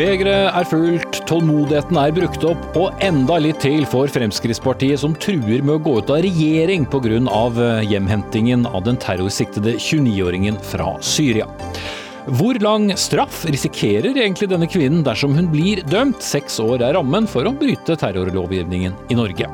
Begeret er fullt, tålmodigheten er brukt opp, og enda litt til for Fremskrittspartiet, som truer med å gå ut av regjering pga. Eh, hjemhentingen av den terrorsiktede 29-åringen fra Syria. Hvor lang straff risikerer egentlig denne kvinnen dersom hun blir dømt? Seks år er rammen for å bryte terrorlovgivningen i Norge.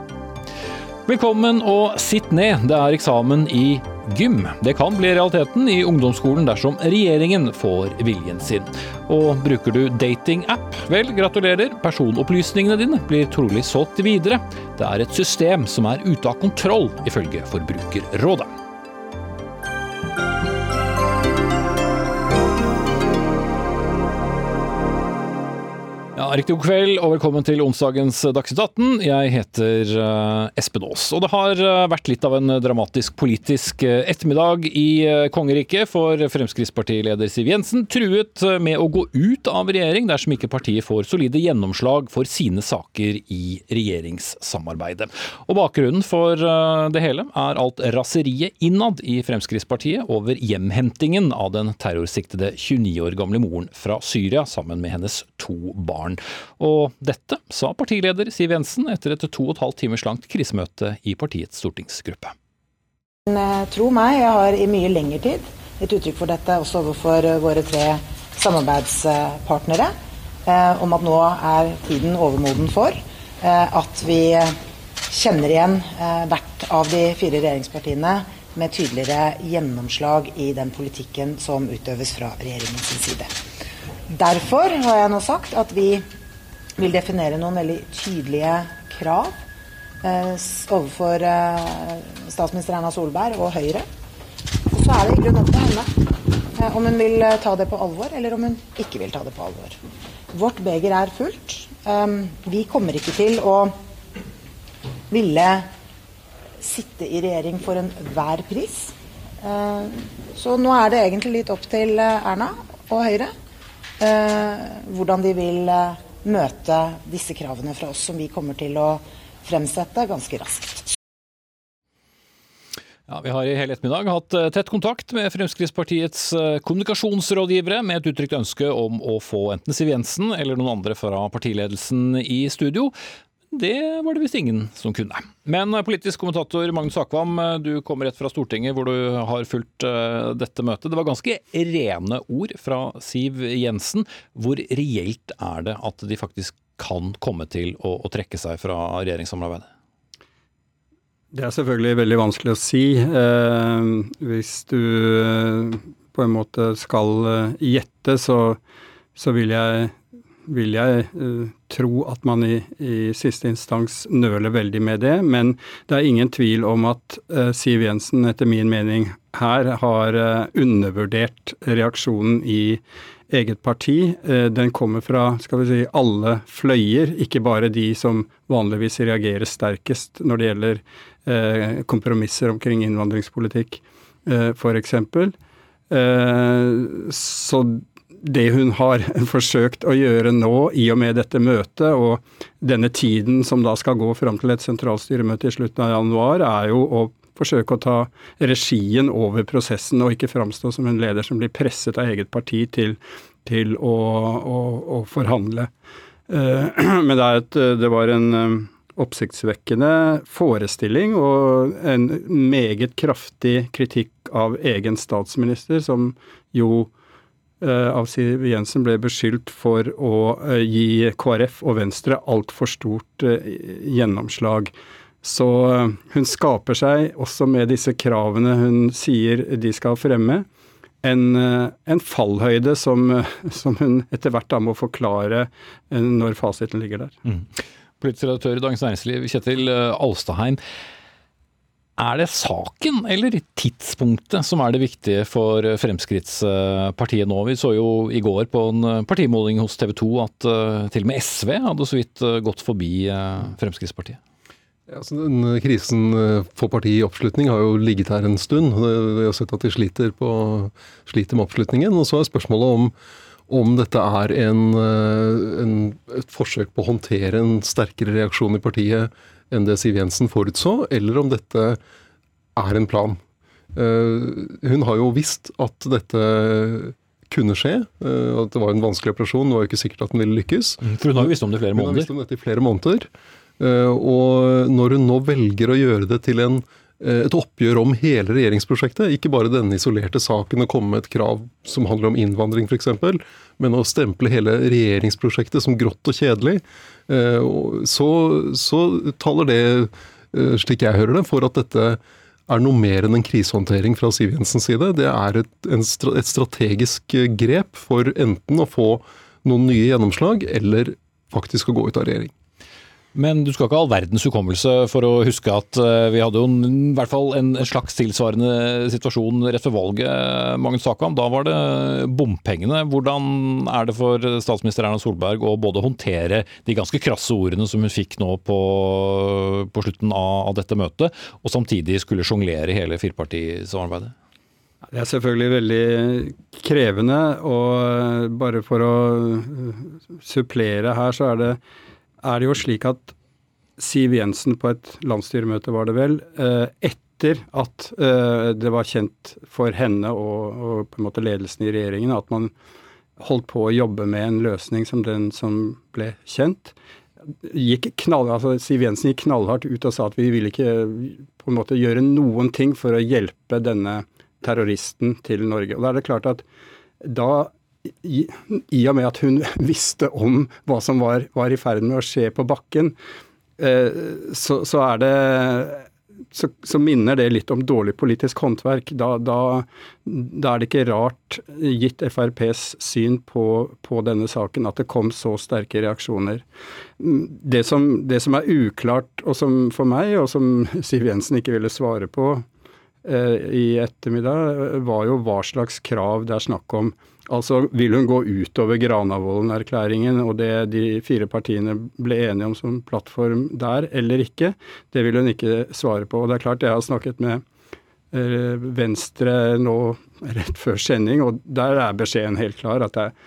Velkommen og sitt ned, det er eksamen i gym. Det kan bli realiteten i ungdomsskolen dersom regjeringen får viljen sin. Og bruker du datingapp? Vel, gratulerer. Personopplysningene dine blir trolig solgt videre. Det er et system som er ute av kontroll, ifølge Forbrukerrådet. Riktig god kveld og velkommen til onsdagens Dagsnytt 18. Jeg heter uh, Espen Aas. Og det har uh, vært litt av en dramatisk politisk uh, ettermiddag i kongeriket, for Fremskrittspartileder Siv Jensen truet med å gå ut av regjering dersom ikke partiet får solide gjennomslag for sine saker i regjeringssamarbeidet. Og bakgrunnen for det hele er alt raseriet innad i Fremskrittspartiet over hjemhentingen av den terrorsiktede 29 år gamle moren fra Syria sammen med hennes to barn barn. Og dette sa partileder Siv Jensen etter et to og et halvt timers langt krisemøte i partiets stortingsgruppe. Eh, tro meg, jeg har i mye lengre tid gitt uttrykk for dette også overfor eh, våre tre samarbeidspartnere, eh, om at nå er tiden overmoden for at vi kjenner igjen hvert av de fire regjeringspartiene med tydeligere gjennomslag i den politikken som utøves fra regjeringens side. Derfor har jeg nå sagt at vi vil definere noen veldig tydelige krav eh, overfor eh, statsminister Erna Solberg og Høyre. Og så er det i grunnen opp til henne eh, om hun vil eh, ta det på alvor, eller om hun ikke vil ta det på alvor. Vårt beger er fullt. Um, vi kommer ikke til å ville sitte i regjering for enhver pris. Uh, så nå er det egentlig litt opp til eh, Erna og Høyre Eh, hvordan de vil eh, møte disse kravene fra oss, som vi kommer til å fremsette ganske raskt. Ja, Vi har i hele ettermiddag hatt eh, tett kontakt med Fremskrittspartiets kommunikasjonsrådgivere med et uttrykt ønske om å få enten Siv Jensen eller noen andre fra partiledelsen i studio. Det var det visst ingen som kunne. Men eh, politisk kommentator Magnus Akvam, eh, du kommer rett fra Stortinget hvor du har fulgt uh, dette møtet. Det var ganske rene ord fra Siv Jensen. Hvor reelt er det at de faktisk kan komme til å, å trekke seg fra regjeringssamarbeidet? Det er selvfølgelig veldig vanskelig å si. Eh, hvis du på en måte skal gjette, så, så vil jeg vil jeg uh, tro at man i, i, siste instans nøler veldig med det. Men det er ingen tvil om at uh, Siv Jensen etter min mening her har uh, undervurdert reaksjonen i eget parti. Den kommer fra skal vi si, alle fløyer, ikke bare de som vanligvis reagerer sterkest når det gjelder kompromisser omkring innvandringspolitikk, f.eks. Så det hun har forsøkt å gjøre nå i og med dette møtet, og denne tiden som da skal gå fram til et sentralstyremøte i slutten av januar, er jo å forsøke å ta regien over prosessen og ikke framstå som en leder som blir presset av eget parti til, til å, å, å, forhandle. Eh, men det, et, det var en eh, oppsiktsvekkende forestilling og en meget kraftig kritikk av egen statsminister, som jo av Siv Jensen ble beskyldt for å eh, gi KrF og Venstre altfor stort eh, gjennomslag. Så hun skaper seg, også med disse kravene hun sier de skal fremme, en, en fallhøyde som, som, hun etter hvert da må forklare når fasiten ligger der. Mm. Politisk redaktør i Dagens Næringsliv, Kjetil Alstaheim. Er det saken eller tidspunktet som er det viktige for Fremskrittspartiet nå? Vi så jo i går på en partimåling hos TV 2 at eh, til og med SV hadde så vidt eh, gått forbi eh, Fremskrittspartiet. Ja, så den Krisen for partiet i oppslutning har jo ligget her en stund. Vi har sett at de sliter, på, sliter med oppslutningen. Og så er spørsmålet om, om dette er en, en, et forsøk på å håndtere en sterkere reaksjon i partiet enn det Siv Jensen forutså, eller om dette er en plan. Eh, hun har jo visst at dette kunne skje. eh, At det var en vanskelig operasjon. Det var jo ikke sikkert at den ville lykkes. For hun har jo visst om det i flere måneder. Hun har visst om dette i flere måneder. eh, Og når hun nå velger å gjøre det til en, et oppgjør om hele regjeringsprosjektet, ikke bare denne isolerte saken og komme med et krav som handler om innvandring f.eks., men å stemple hele regjeringsprosjektet som grått og kjedelig, eh, så, så taler det, eh, slik jeg hører det, for at dette er noe mer enn en krisehåndtering fra Siv Jensens side. Det er et, et strategisk eh, grep for enten å få noen nye gjennomslag, eller faktisk å gå ut av regjering. Men du skal ikke ha all verdens hukommelse for å huske at eh, vi hadde jo en, i hvert fall en slags tilsvarende situasjon rett før valget, Magnus Takam. Da var det bompengene. Hvordan er det for statsminister Erna Solberg å både håndtere de ganske krasse ordene som hun fikk nå på, på slutten av, av dette møtet, og samtidig skulle sjonglere hele firepartisamarbeidet? Det er selvfølgelig veldig krevende, og bare for å uh, supplere her, så er det, er det jo slik at Siv Jensen på et landsstyremøte, var det vel, eh, etter at eh, det var kjent for henne og, og på en måte ledelsen i regjeringen at man holdt på å jobbe med en løsning som den som ble kjent, gikk knall, altså Siv Jensen gikk knallhardt ut og sa at vi ville ikke på en måte gjøre noen ting for å hjelpe denne terroristen til Norge. Og da er det klart at da, i, i og med at hun visste om hva som var, var i ferd med å skje på bakken, eh, så, så er det så, så minner det litt om dårlig politisk håndverk. Da, da, da er det ikke rart, gitt FrPs syn på, på, denne saken, at det kom så sterke reaksjoner. Det som, det som er uklart, og som for meg, og som Siv Jensen ikke ville svare på eh, i ettermiddag, var jo hva slags krav det er snakk om. Altså, Vil hun gå utover Granavolden-erklæringen og det de fire partiene ble enige om som plattform der, eller ikke? Det vil hun ikke svare på. Og det er klart, jeg har snakket med eh, Venstre nå rett før sending, og der er beskjeden helt klar. at det er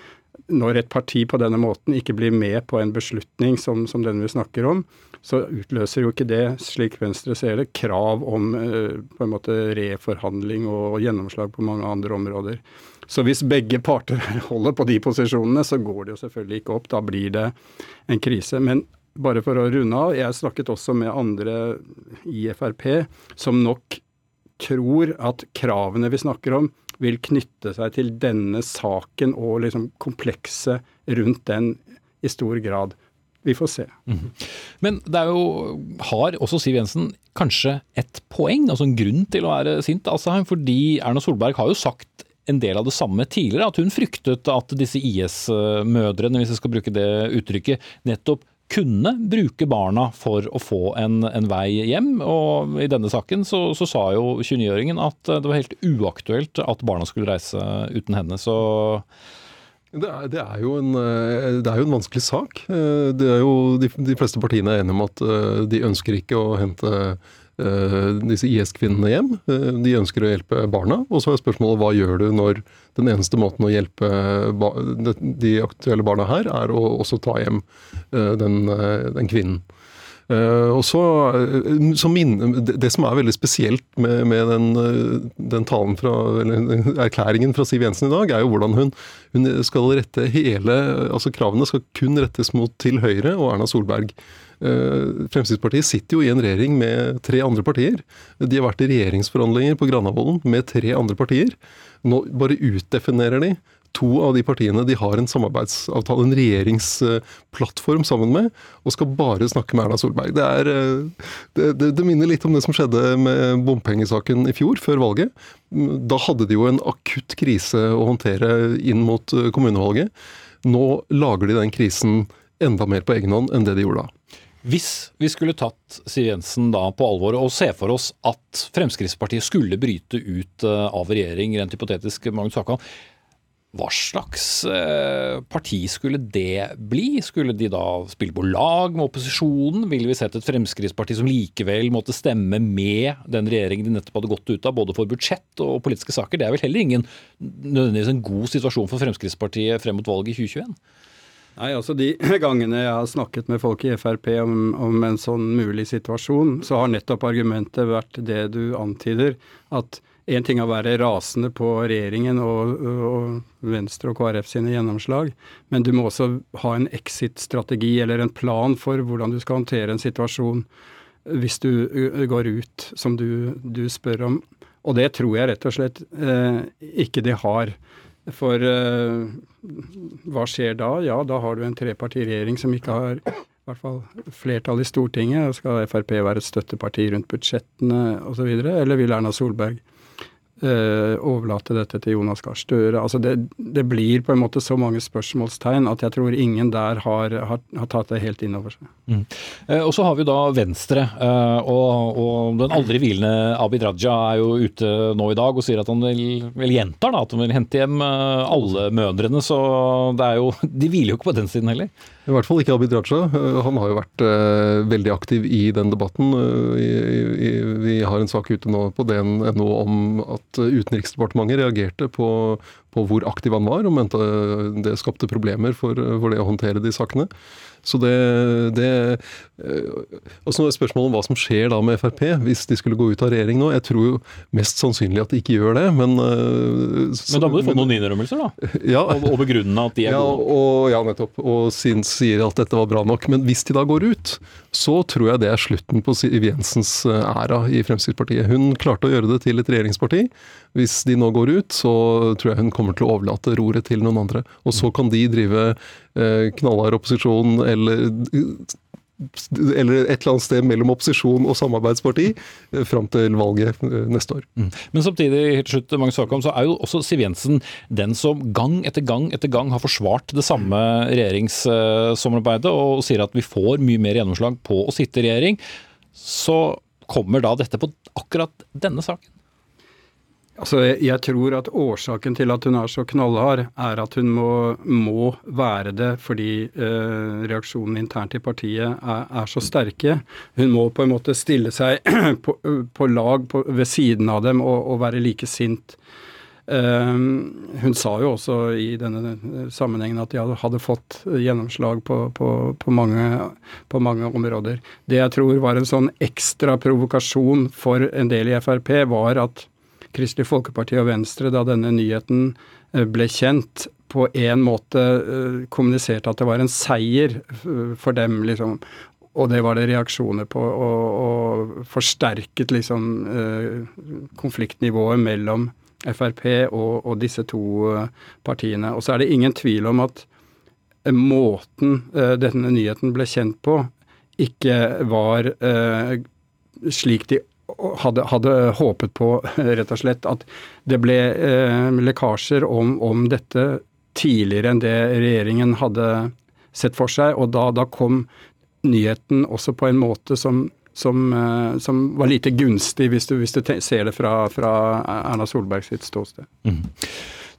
når et parti på denne måten ikke blir med på en beslutning som, som den vi snakker om, så utløser jo ikke det, slik Venstre ser det, krav om eh, på en måte reforhandling og, gjennomslag på mange andre områder. Så hvis begge parter holder på de posisjonene, så går det jo selvfølgelig ikke opp. Da blir det en krise. Men bare for å runde av, jeg snakket også med andre i Frp som nok tror at kravene vi snakker om, vil knytte seg til denne saken og liksom komplekset rundt den i stor grad. Vi får se. Mm. Men det er jo, har også Siv Jensen kanskje et poeng, altså en grunn til å være sint, Asheim, fordi Erna Solberg har jo sagt en del av det samme tidligere, at hun fryktet at disse IS-mødrene, hvis jeg skal bruke det uttrykket, nettopp kunne bruke barna for å få en, en vei hjem. Og i denne saken så, så sa jo 29-åringen at det var helt uaktuelt at barna skulle reise uten henne. Så det er, det, er en, det er, jo en, vanskelig sak. Er jo, de, de, fleste partiene er enige om at de ønsker ikke å hente disse IS-kvinnene hjem. De ønsker å hjelpe barna. Og så er spørsmålet hva gjør du når den eneste måten å hjelpe de aktuelle barna her, er å også ta hjem den, den kvinnen. Uh, og så, så min, det, som er veldig spesielt med, med den, den, talen fra, eller erklæringen fra Siv Jensen i dag, er jo hvordan hun, hun skal rette hele altså Kravene skal kun rettes mot til Høyre og Erna Solberg. Fremskrittspartiet sitter jo i en regjering med tre andre partier. De har vært i regjeringsforhandlinger på Granavolden med tre andre partier. Nå bare utdefinerer de to av de partiene de har en samarbeidsavtale, en regjeringsplattform sammen med, og skal bare snakke med Erna Solberg. Det, er, det, det, det, minner litt om det som skjedde med bompengesaken i fjor, før valget. Da hadde de jo en akutt krise å håndtere inn mot kommunevalget. Nå lager de den krisen enda mer på egen hånd enn det de gjorde da. Hvis vi skulle tatt Siv Jensen da på alvor og se for oss at Fremskrittspartiet skulle bryte ut av regjering, rent hypotetisk, Magnus Hakan, hva slags parti skulle det bli? Skulle de da spille på lag med opposisjonen? Ville vi sett et Fremskrittsparti som likevel måtte stemme med den regjeringen de nettopp hadde gått ut av, både for budsjett og politiske saker? Det er vel heller ingen nødvendigvis en god situasjon for Fremskrittspartiet frem mot valget i 2021? Nei, altså De gangene jeg har snakket med folk i Frp om, om en sånn mulig situasjon, så har nettopp argumentet vært det du antyder. At en ting er å være rasende på regjeringen og, og Venstre og KrF sine gjennomslag, men du må også ha en exit-strategi eller en plan for hvordan du skal håndtere en situasjon hvis du går ut, som du, du spør om. Og det tror jeg rett og slett eh, ikke de har. For eh, hva skjer da? Ja, da har du en trepartiregjering som ikke har i hvert fall flertall i Stortinget. Skal Frp være et støtteparti rundt budsjettene osv., eller vil Erna Solberg eh, overlate dette til Jonas Gahr Støre? Altså det, det, blir på en måte så mange spørsmålstegn at jeg tror ingen der har, har, har tatt det helt inn over seg. Mm. Eh, og så har vi da Venstre, eh, og, og, den aldri hvilende Abid Raja er jo ute nå i dag og sier at han vil, vil gjentar da, at han vil hente hjem eh, alle mødrene. Så det er jo, de hviler jo ikke på den siden heller. I hvert fall ikke Abid Raja. Han har jo vært uh, veldig aktiv i den debatten. Uh, i, i, vi har en sak ute nå på DN.no om at Utenriksdepartementet reagerte på, på, hvor aktiv han var, og mente det skapte problemer for, for det å håndtere de sakene. Så det, det eh, Og så er spørsmålet om hva som skjer da med Frp hvis de skulle gå ut av regjering nå. Jeg tror jo mest sannsynlig at de ikke gjør det, men så, Men da må du få noen innrømmelser, da? Ja, og, og begrunne at de er ja, gode? Og, ja, nettopp. Og sin, sier at dette var bra nok. Men hvis de da går ut, så tror jeg det er slutten på Siv Jensens eh, æra i Fremskrittspartiet. Hun klarte å gjøre det til et regjeringsparti. Hvis de nå går ut, så tror jeg hun kommer til å overlate roret til noen andre. Og så kan de drive eh, knallhard opposisjon eller eller et eller annet sted mellom opposisjon og samarbeidsparti eh, fram til valget eh, neste år. Mm. Men samtidig, helt slutt, Magnus Håkon, så er jo også Siv Jensen den som gang etter gang etter gang har forsvart det samme regjeringssamarbeidet og sier at vi får mye mer gjennomslag på å sitte i regjering. Så kommer da dette på akkurat denne saken? Altså, jeg tror at årsaken til at hun er så knallhard, er at hun må, må være det fordi eh, reaksjonene internt i partiet er, er, så sterke. Hun må på en måte stille seg på, på lag på, ved siden av dem og, og være like sint. Eh, hun sa jo også i denne sammenhengen at de hadde, fått gjennomslag på, på, mange, mange områder. Det jeg tror var en sånn ekstra provokasjon for en del i Frp, var at Kristelig Folkeparti og Venstre, da denne nyheten eh, ble kjent, på en måte eh, kommuniserte at det var en seier eh, for dem, liksom. Og det var det reaksjoner på, og, og forsterket liksom konfliktnivået mellom Frp og, og, disse to partiene. Og så er det ingen tvil om at måten denne nyheten ble kjent på, ikke var slik de hadde, hadde, håpet på, rett og slett, at det ble eh, lekkasjer om, om, dette tidligere enn det regjeringen hadde sett for seg. Og da, da kom nyheten også på en måte som, som, eh, som var lite gunstig, hvis du, hvis du ser det fra, fra Erna Solberg sitt ståsted. Mm.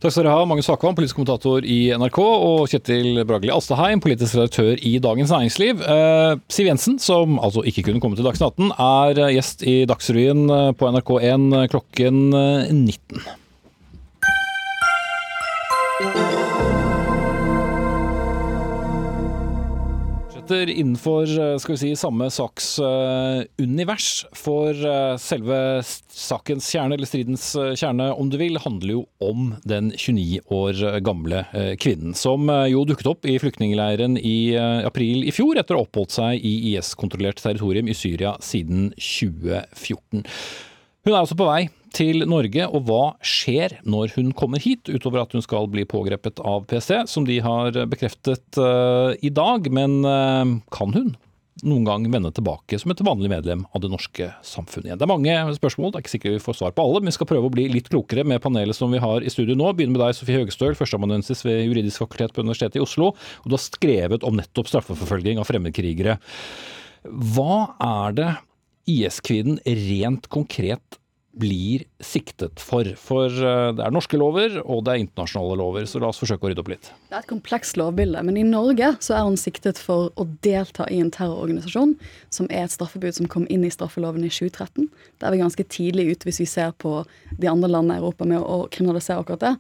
Takk skal dere ha, Magnus Hakvam, politisk kommentator i NRK, og Kjetil Bragli Alstaheim, politisk redaktør i Dagens Næringsliv. Eh, Siv Jensen, som altså ikke kunne komme til Dagsnytt 18, er gjest i Dagsrevyen eh, på NRK1 klokken 19. fortsetter innenfor eh, skal vi si, samme saksunivers. For eh, selve sakens kjerne, eller stridens eh, kjerne om du vil, handler jo om den 29 år gamle kvinnen. Som jo dukket opp i flyktningleiren i april i fjor, etter å ha oppholdt seg i IS-kontrollert territorium i Syria siden 2014. Hun er altså på vei til Norge, og hva skjer når hun kommer hit, utover at hun skal bli pågrepet av PST, som de har bekreftet uh, i dag. Men uh, kan hun noen gang vende tilbake som et vanlig medlem av det norske samfunnet igjen? Det er mange spørsmål, det er ikke sikkert vi får svar på alle, men vi skal prøve å bli litt klokere med panelet som vi har i studio nå. Begynner med deg, Sofie Høgestøl, førsteamanuensis ved Juridisk fakultet på Universitetet i Oslo. og Du har skrevet om nettopp straffeforfølging av fremmedkrigere. Hva er det IS-kvinnen rent konkret blir siktet for. For eh, det er norske lover, og det er internasjonale lover, så la oss forsøke å rydde opp litt. Det er et komplekst lovbilde, men i Norge så er hun siktet for å delta i en terrororganisasjon, som er et straffebud som kom inn i straffeloven i 2013. Da er vi ganske tidlig ute hvis vi ser på de andre landene i Europa med å kriminalisere akkurat det.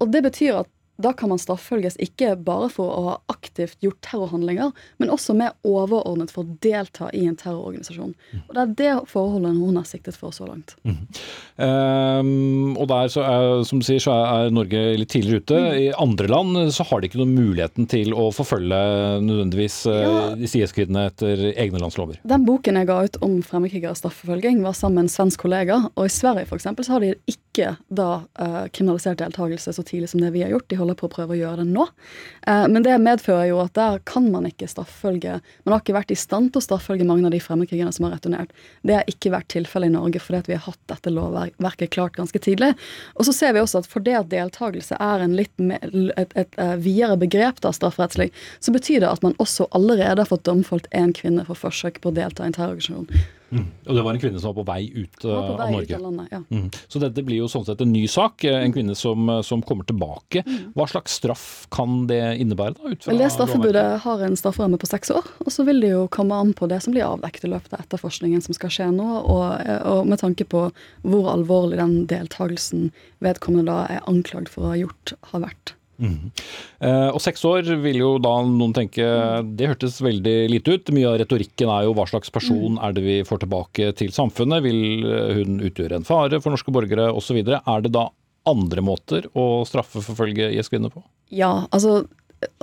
Og det betyr at da kan man straffølges ikke bare for å ha aktivt gjort terrorhandlinger, men også med overordnet for å delta i en terrororganisasjon. Og Det er det forholdet hun har siktet for så langt. Mm. Um, og der, så er, som du sier, så er Norge litt tidligere ute. Mm. I andre land så har de ikke noen muligheten til å forfølge nødvendigvis eh, ja. IS-kvinnene etter egne landslover. Den boken jeg ga ut om fremmedkrigeres straffeforfølging, var sammen med en svensk kollega. Og i Sverige eksempel, så har de ikke da uh, kriminalisert deltakelse så tidlig som det vi har gjort. De holder på å prøve å gjøre det nå. Uh, men det medfører jo at der kan man ikke straffølge Man har ikke vært i stand til å straffølge mange av de fremmedkrigerne som har returnert. Det har ikke vært tilfellet i Norge fordi at vi har hatt dette lovverket klart ganske tidlig. Og så ser vi også at fordi at deltakelse er mer, et, et, et videre begrep da, strafferettslig, så betyr det at man også allerede har fått domfelt en kvinne for forsøk på å delta i en terrororganisasjon. Mm. Og det var en kvinne som var på vei ut på vei av Norge. Ut av landet, ja. mm. Så dette blir jo sånn sett en ny sak. Eh, en kvinne som, eh, som kommer tilbake. Mm. Hva slags straff kan det innebære? da? Vel, det Straffebudet har en strafferamme på seks år. Og så vil det jo komme an på det som blir avdekket i løpet av etterforskningen som skal skje nå, og, eh, og med tanke på hvor alvorlig den deltakelsen vedkommende da er anklagd for å ha gjort, har vært. Mm. Eh, og seks år vil jo da noen tenke det hørtes veldig lite ut. Mye av retorikken er jo hva slags person mm. er det vi får tilbake til samfunnet. Vil eh, hun utgjøre en fare for norske borgere osv. Er det da andre måter å straffeforfølge IS-kvinner på? Ja, altså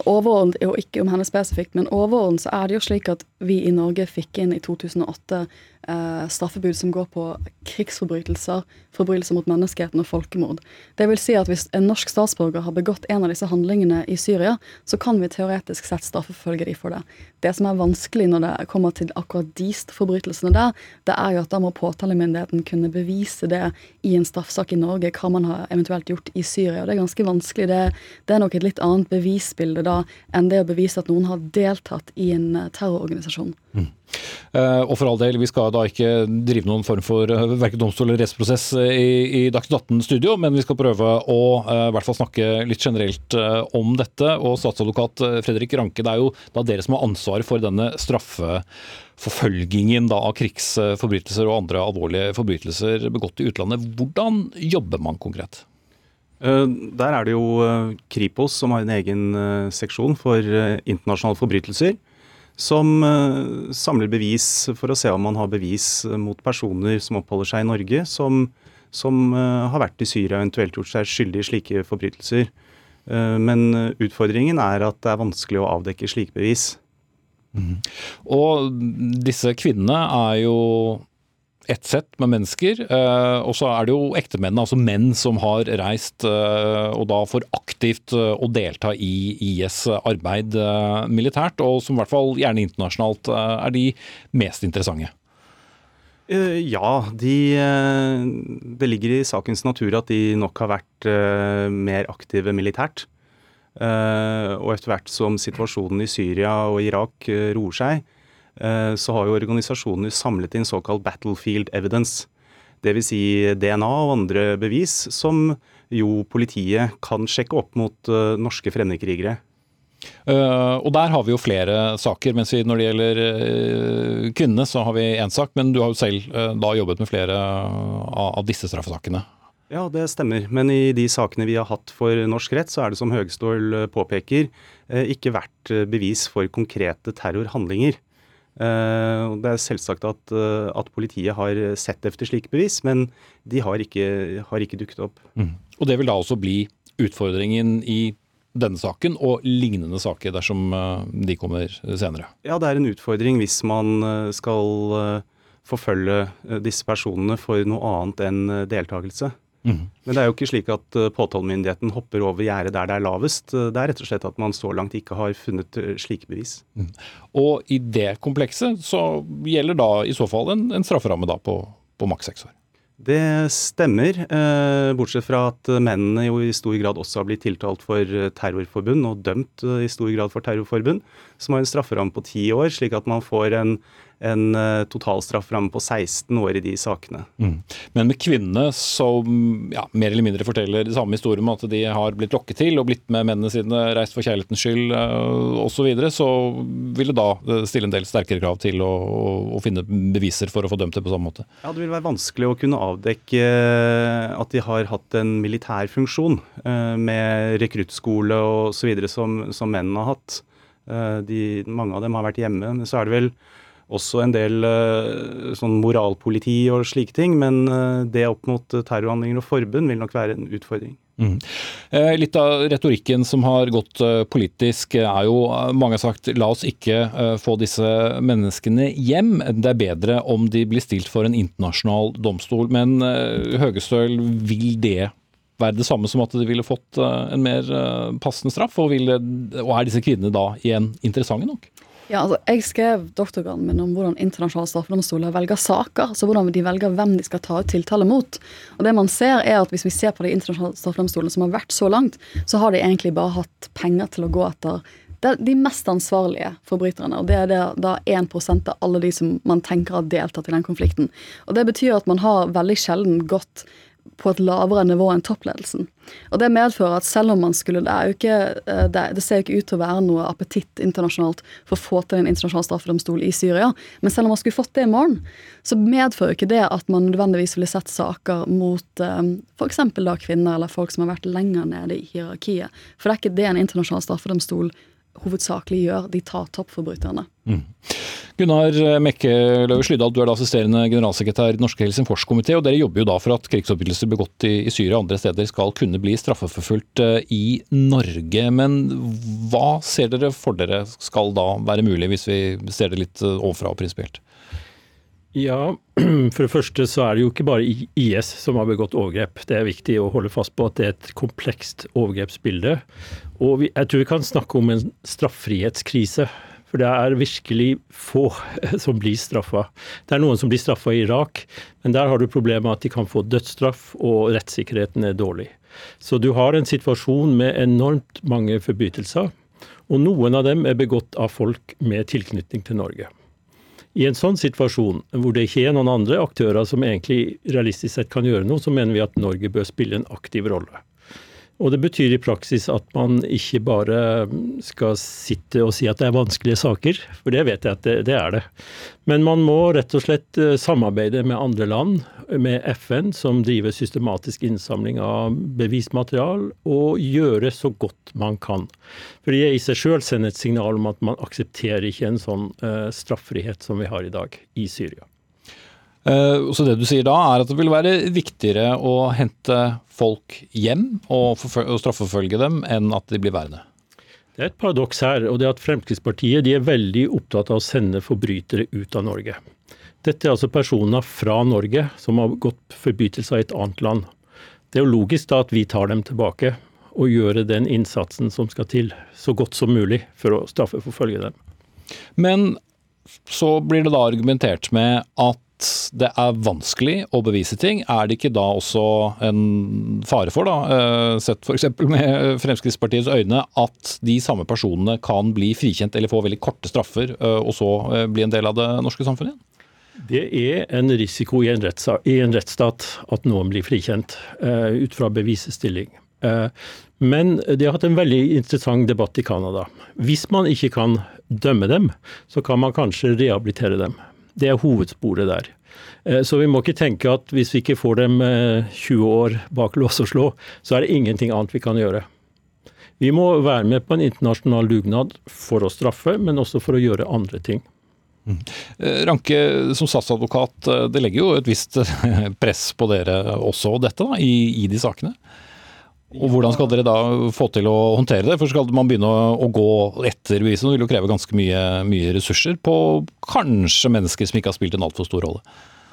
overordnet, og ikke om henne spesifikt, men overordnet så er det jo slik at vi i Norge fikk inn i 2008 eh, straffebud som går på krigsforbrytelser, forbrytelser mot menneskeheten og folkemord. Det vil si at hvis en norsk statsborger har begått en av disse handlingene i Syria, så kan vi teoretisk sett straffeforfølge de for det. Det som er vanskelig når det kommer til akkurat de forbrytelsene der, det er jo at da må påtalemyndigheten kunne bevise det i en straffesak i Norge, hva man har eventuelt gjort i Syria. Og det er ganske vanskelig. Det, det er nok et litt annet bevisbilde da enn det å bevise at noen har deltatt i en eh, terrororganisasjon. Mm. Uh, og for all del, vi skal da ikke drive noen form for uh, verken domstol eller rettsprosess i, i Dagsnytt 18-studio, men vi skal prøve å uh, hvert fall snakke litt generelt om dette. Og statsadvokat Fredrik Ranke, det er jo da dere som har ansvaret for denne straffeforfølgingen da, av krigsforbrytelser og andre alvorlige forbrytelser begått i utlandet. Hvordan jobber man konkret? Der er det jo Kripos som har en egen seksjon for internasjonale forbrytelser som uh, samler bevis for å se om man har bevis mot personer som oppholder seg i Norge, som, som uh, har vært i Syria og eventuelt gjort seg skyldig i slike forbrytelser. Men utfordringen er at det er vanskelig å avdekke slike bevis. Mm. Og disse kvinnene er jo ett sett med mennesker. Eh, og så er det jo ektemennene, altså menn som har reist eh, og da får aktivt eh, å delta i IS arbeid militært, og som i hvert fall gjerne internasjonalt er de mest interessante. Ja, de, det ligger i sakens natur at de nok har vært mer aktive militært. Og etter hvert som situasjonen i Syria og Irak roer seg, så har jo organisasjoner samlet inn såkalt battlefield evidence. Dvs. Si DNA og andre bevis som jo politiet kan sjekke opp mot uh, norske fremmedkrigere. Uh, og der har vi jo flere saker, mens vi når det gjelder uh, kvinnene så har vi én sak. Men du har jo selv uh, da jobbet med flere av, av disse straffesakene. Ja, det stemmer. Men i de sakene vi har hatt for norsk rett, så er det som Høgestål påpeker, ikke vært bevis for konkrete terrorhandlinger. Uh, det er selvsagt at, uh, at, politiet har sett efter slike bevis, men de har ikke, har ikke dukket opp. Mm. Og Det vil da også bli utfordringen i denne saken og lignende saker dersom uh, de kommer senere? Ja, det er en utfordring hvis man skal forfølge disse personene for noe annet enn deltakelse. Mm. Men det er jo ikke slik at uh, påtalemyndigheten hopper over gjerdet der det er lavest. Uh, det er rett og slett at man så langt ikke har funnet uh, slike bevis. Mm. Og i det komplekset så gjelder da i så fall en, en strafferamme da på, på maks seks år? Det stemmer, eh, bortsett fra at mennene jo i stor grad også har blitt tiltalt for terrorforbund og dømt i stor grad for terrorforbund, som har en strafferamme på ti år, slik at man får en, en uh, totalstrafferamme på 16 år i de sakene. Mm. Men med kvinnene som ja, mer eller mindre forteller det samme historien om at de har blitt lokket til og blitt med mennene sine, reist for kjærlighetens skyld eh, osv., så, videre, så vil det da eh, stille en del sterkere krav til å, å, å, finne beviser for å få dømt det på samme måte? Ja, Det vil være vanskelig å kunne avdekke at de har hatt en militær funksjon med rekruttskole osv. Som, som mennene har hatt. De, mange av dem har vært hjemme. Men så er det vel også en del uh, sånn moralpoliti og slike ting. Men uh, det opp mot terrorhandlinger og forbund vil nok være en utfordring. Mm. Eh, litt av retorikken som har gått politisk er jo mange har sagt la oss ikke få disse menneskene hjem. Det er bedre om de blir stilt for en internasjonal domstol. Men Høgestøl, vil det være det samme som at de ville fått en mer passende straff? Og, det, og er disse kvinnene da igjen interessante nok? Ja, altså, Jeg skrev doktorgraden min om hvordan internasjonale straffedomstoler velger saker. altså Hvordan de velger hvem de skal ta ut tiltale mot. Og det man ser er at Hvis vi ser på de internasjonale straffedomstolene som har vært så langt, så har de egentlig bare hatt penger til å gå etter de mest ansvarlige forbryterne. Og det er det, da 1 av alle de som man tenker har deltatt i den konflikten. Og Det betyr at man har veldig sjelden gått på et lavere nivå enn toppledelsen. Og Det medfører at selv om man skulle Det, er jo ikke, eh, det, ser jo ikke ut til å være noe appetitt internasjonalt for å få til en internasjonal straffedomstol i Syria, men selv om man skulle fått det i morgen, så medfører jo ikke det at man nødvendigvis ville sett saker mot eh, f.eks. da kvinner eller folk som har vært lenger nede i hierarkiet. For det er ikke det en internasjonal straffedomstol hovedsakelig gjør. De tar toppforbryterne. Mm. Gunnar Mekke Løve Slydal, du er da assisterende generalsekretær i Den norske Helsingforskomité. og Dere jobber jo da for at krigsforbrytelser begått i, i Syria og andre steder skal kunne bli straffeforfulgt eh, i Norge. Men hva ser dere for dere skal da være mulig, hvis vi ser det litt eh, overfra og prinsipielt? Ja, for det første så er det jo ikke bare IS som har begått overgrep. Det er viktig å holde fast på at det er et komplekst overgrepsbilde. Og vi, jeg tror vi kan snakke om en straffrihetskrise. For det er virkelig få som blir straffa. Det er noen som blir straffa i Irak, men der har du problemet at de kan få dødsstraff, og rettssikkerheten er dårlig. Så du har en situasjon med enormt mange forbrytelser, og noen av dem er begått av folk med tilknytning til Norge. I en sånn situasjon, hvor det ikke er noen andre aktører som egentlig realistisk sett kan gjøre noe, så mener vi at Norge bør spille en aktiv rolle. Og det betyr i praksis at man ikke bare skal sitte og si at det er vanskelige saker, for det vet jeg at det, det, er det. Men man må rett og slett eh, samarbeide med andre land, med FN, som driver systematisk innsamling av bevismaterial, og gjøre så godt man kan. For det i seg sjøl et signal om at man aksepterer ikke en sånn uh, straffrihet som vi har i dag i Syria. Eh, så det du sier da, er at det vil være viktigere å hente folk hjem og, og straffeforfølge dem, enn at de blir værende? Det er et paradoks her, og det er at Fremskrittspartiet de er veldig opptatt av å sende forbrytere ut av Norge. Dette er altså personer fra Norge som har gått forbrytelser i et annet land. Det er jo logisk da at vi tar dem tilbake og gjør den innsatsen som skal til, så godt som mulig for å straffeforfølge dem. Men så blir det da argumentert med at det er vanskelig å bevise ting, er det ikke da også en fare for, da, eh, sett f.eks. med Fremskrittspartiets øyne, at de samme personene kan bli frikjent eller få veldig korte straffer, eh, og så eh, bli en del av det norske samfunnet igjen? Det er en risiko i en, i en rettsstat at noen blir frikjent, ut fra bevisestilling. Men de har hatt en veldig interessant debatt i Canada. Hvis man ikke kan dømme dem, så kan man kanskje rehabilitere dem. Det er hovedsporet der. Eh, så vi må ikke tenke at hvis vi ikke får dem 20 eh, år bak lås og slå, så er det ingenting annet vi kan gjøre. Vi må være med på en internasjonal dugnad for å straffe, men også for å gjøre andre ting. Mm. Eh, Ranke, som statsadvokat, det legger jo et visst press på dere også dette da, i, i de sakene? Og Hvordan skal dere da få til å håndtere det? For Skal man begynne å, gå etter bevisene, det vil jo kreve ganske mye, mye, ressurser på kanskje mennesker som ikke har spilt en altfor stor rolle?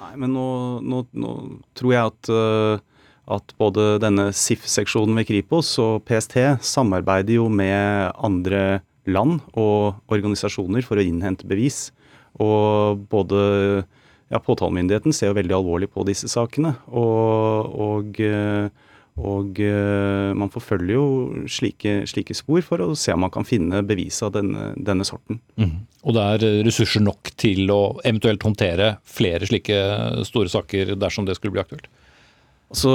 Nei, men nå, nå, nå tror jeg at, uh, at både denne SIF-seksjonen ved Kripos og PST samarbeider jo med andre land og organisasjoner for å innhente bevis. Og både ja, påtalemyndigheten ser jo veldig alvorlig på disse sakene. og, og uh, Og man forfølger jo slike, slike, spor for å se om man kan finne bevis av denne, denne sorten. Mm. Og det er ressurser nok til å eventuelt håndtere flere slike store saker dersom det skulle bli aktuelt? Altså,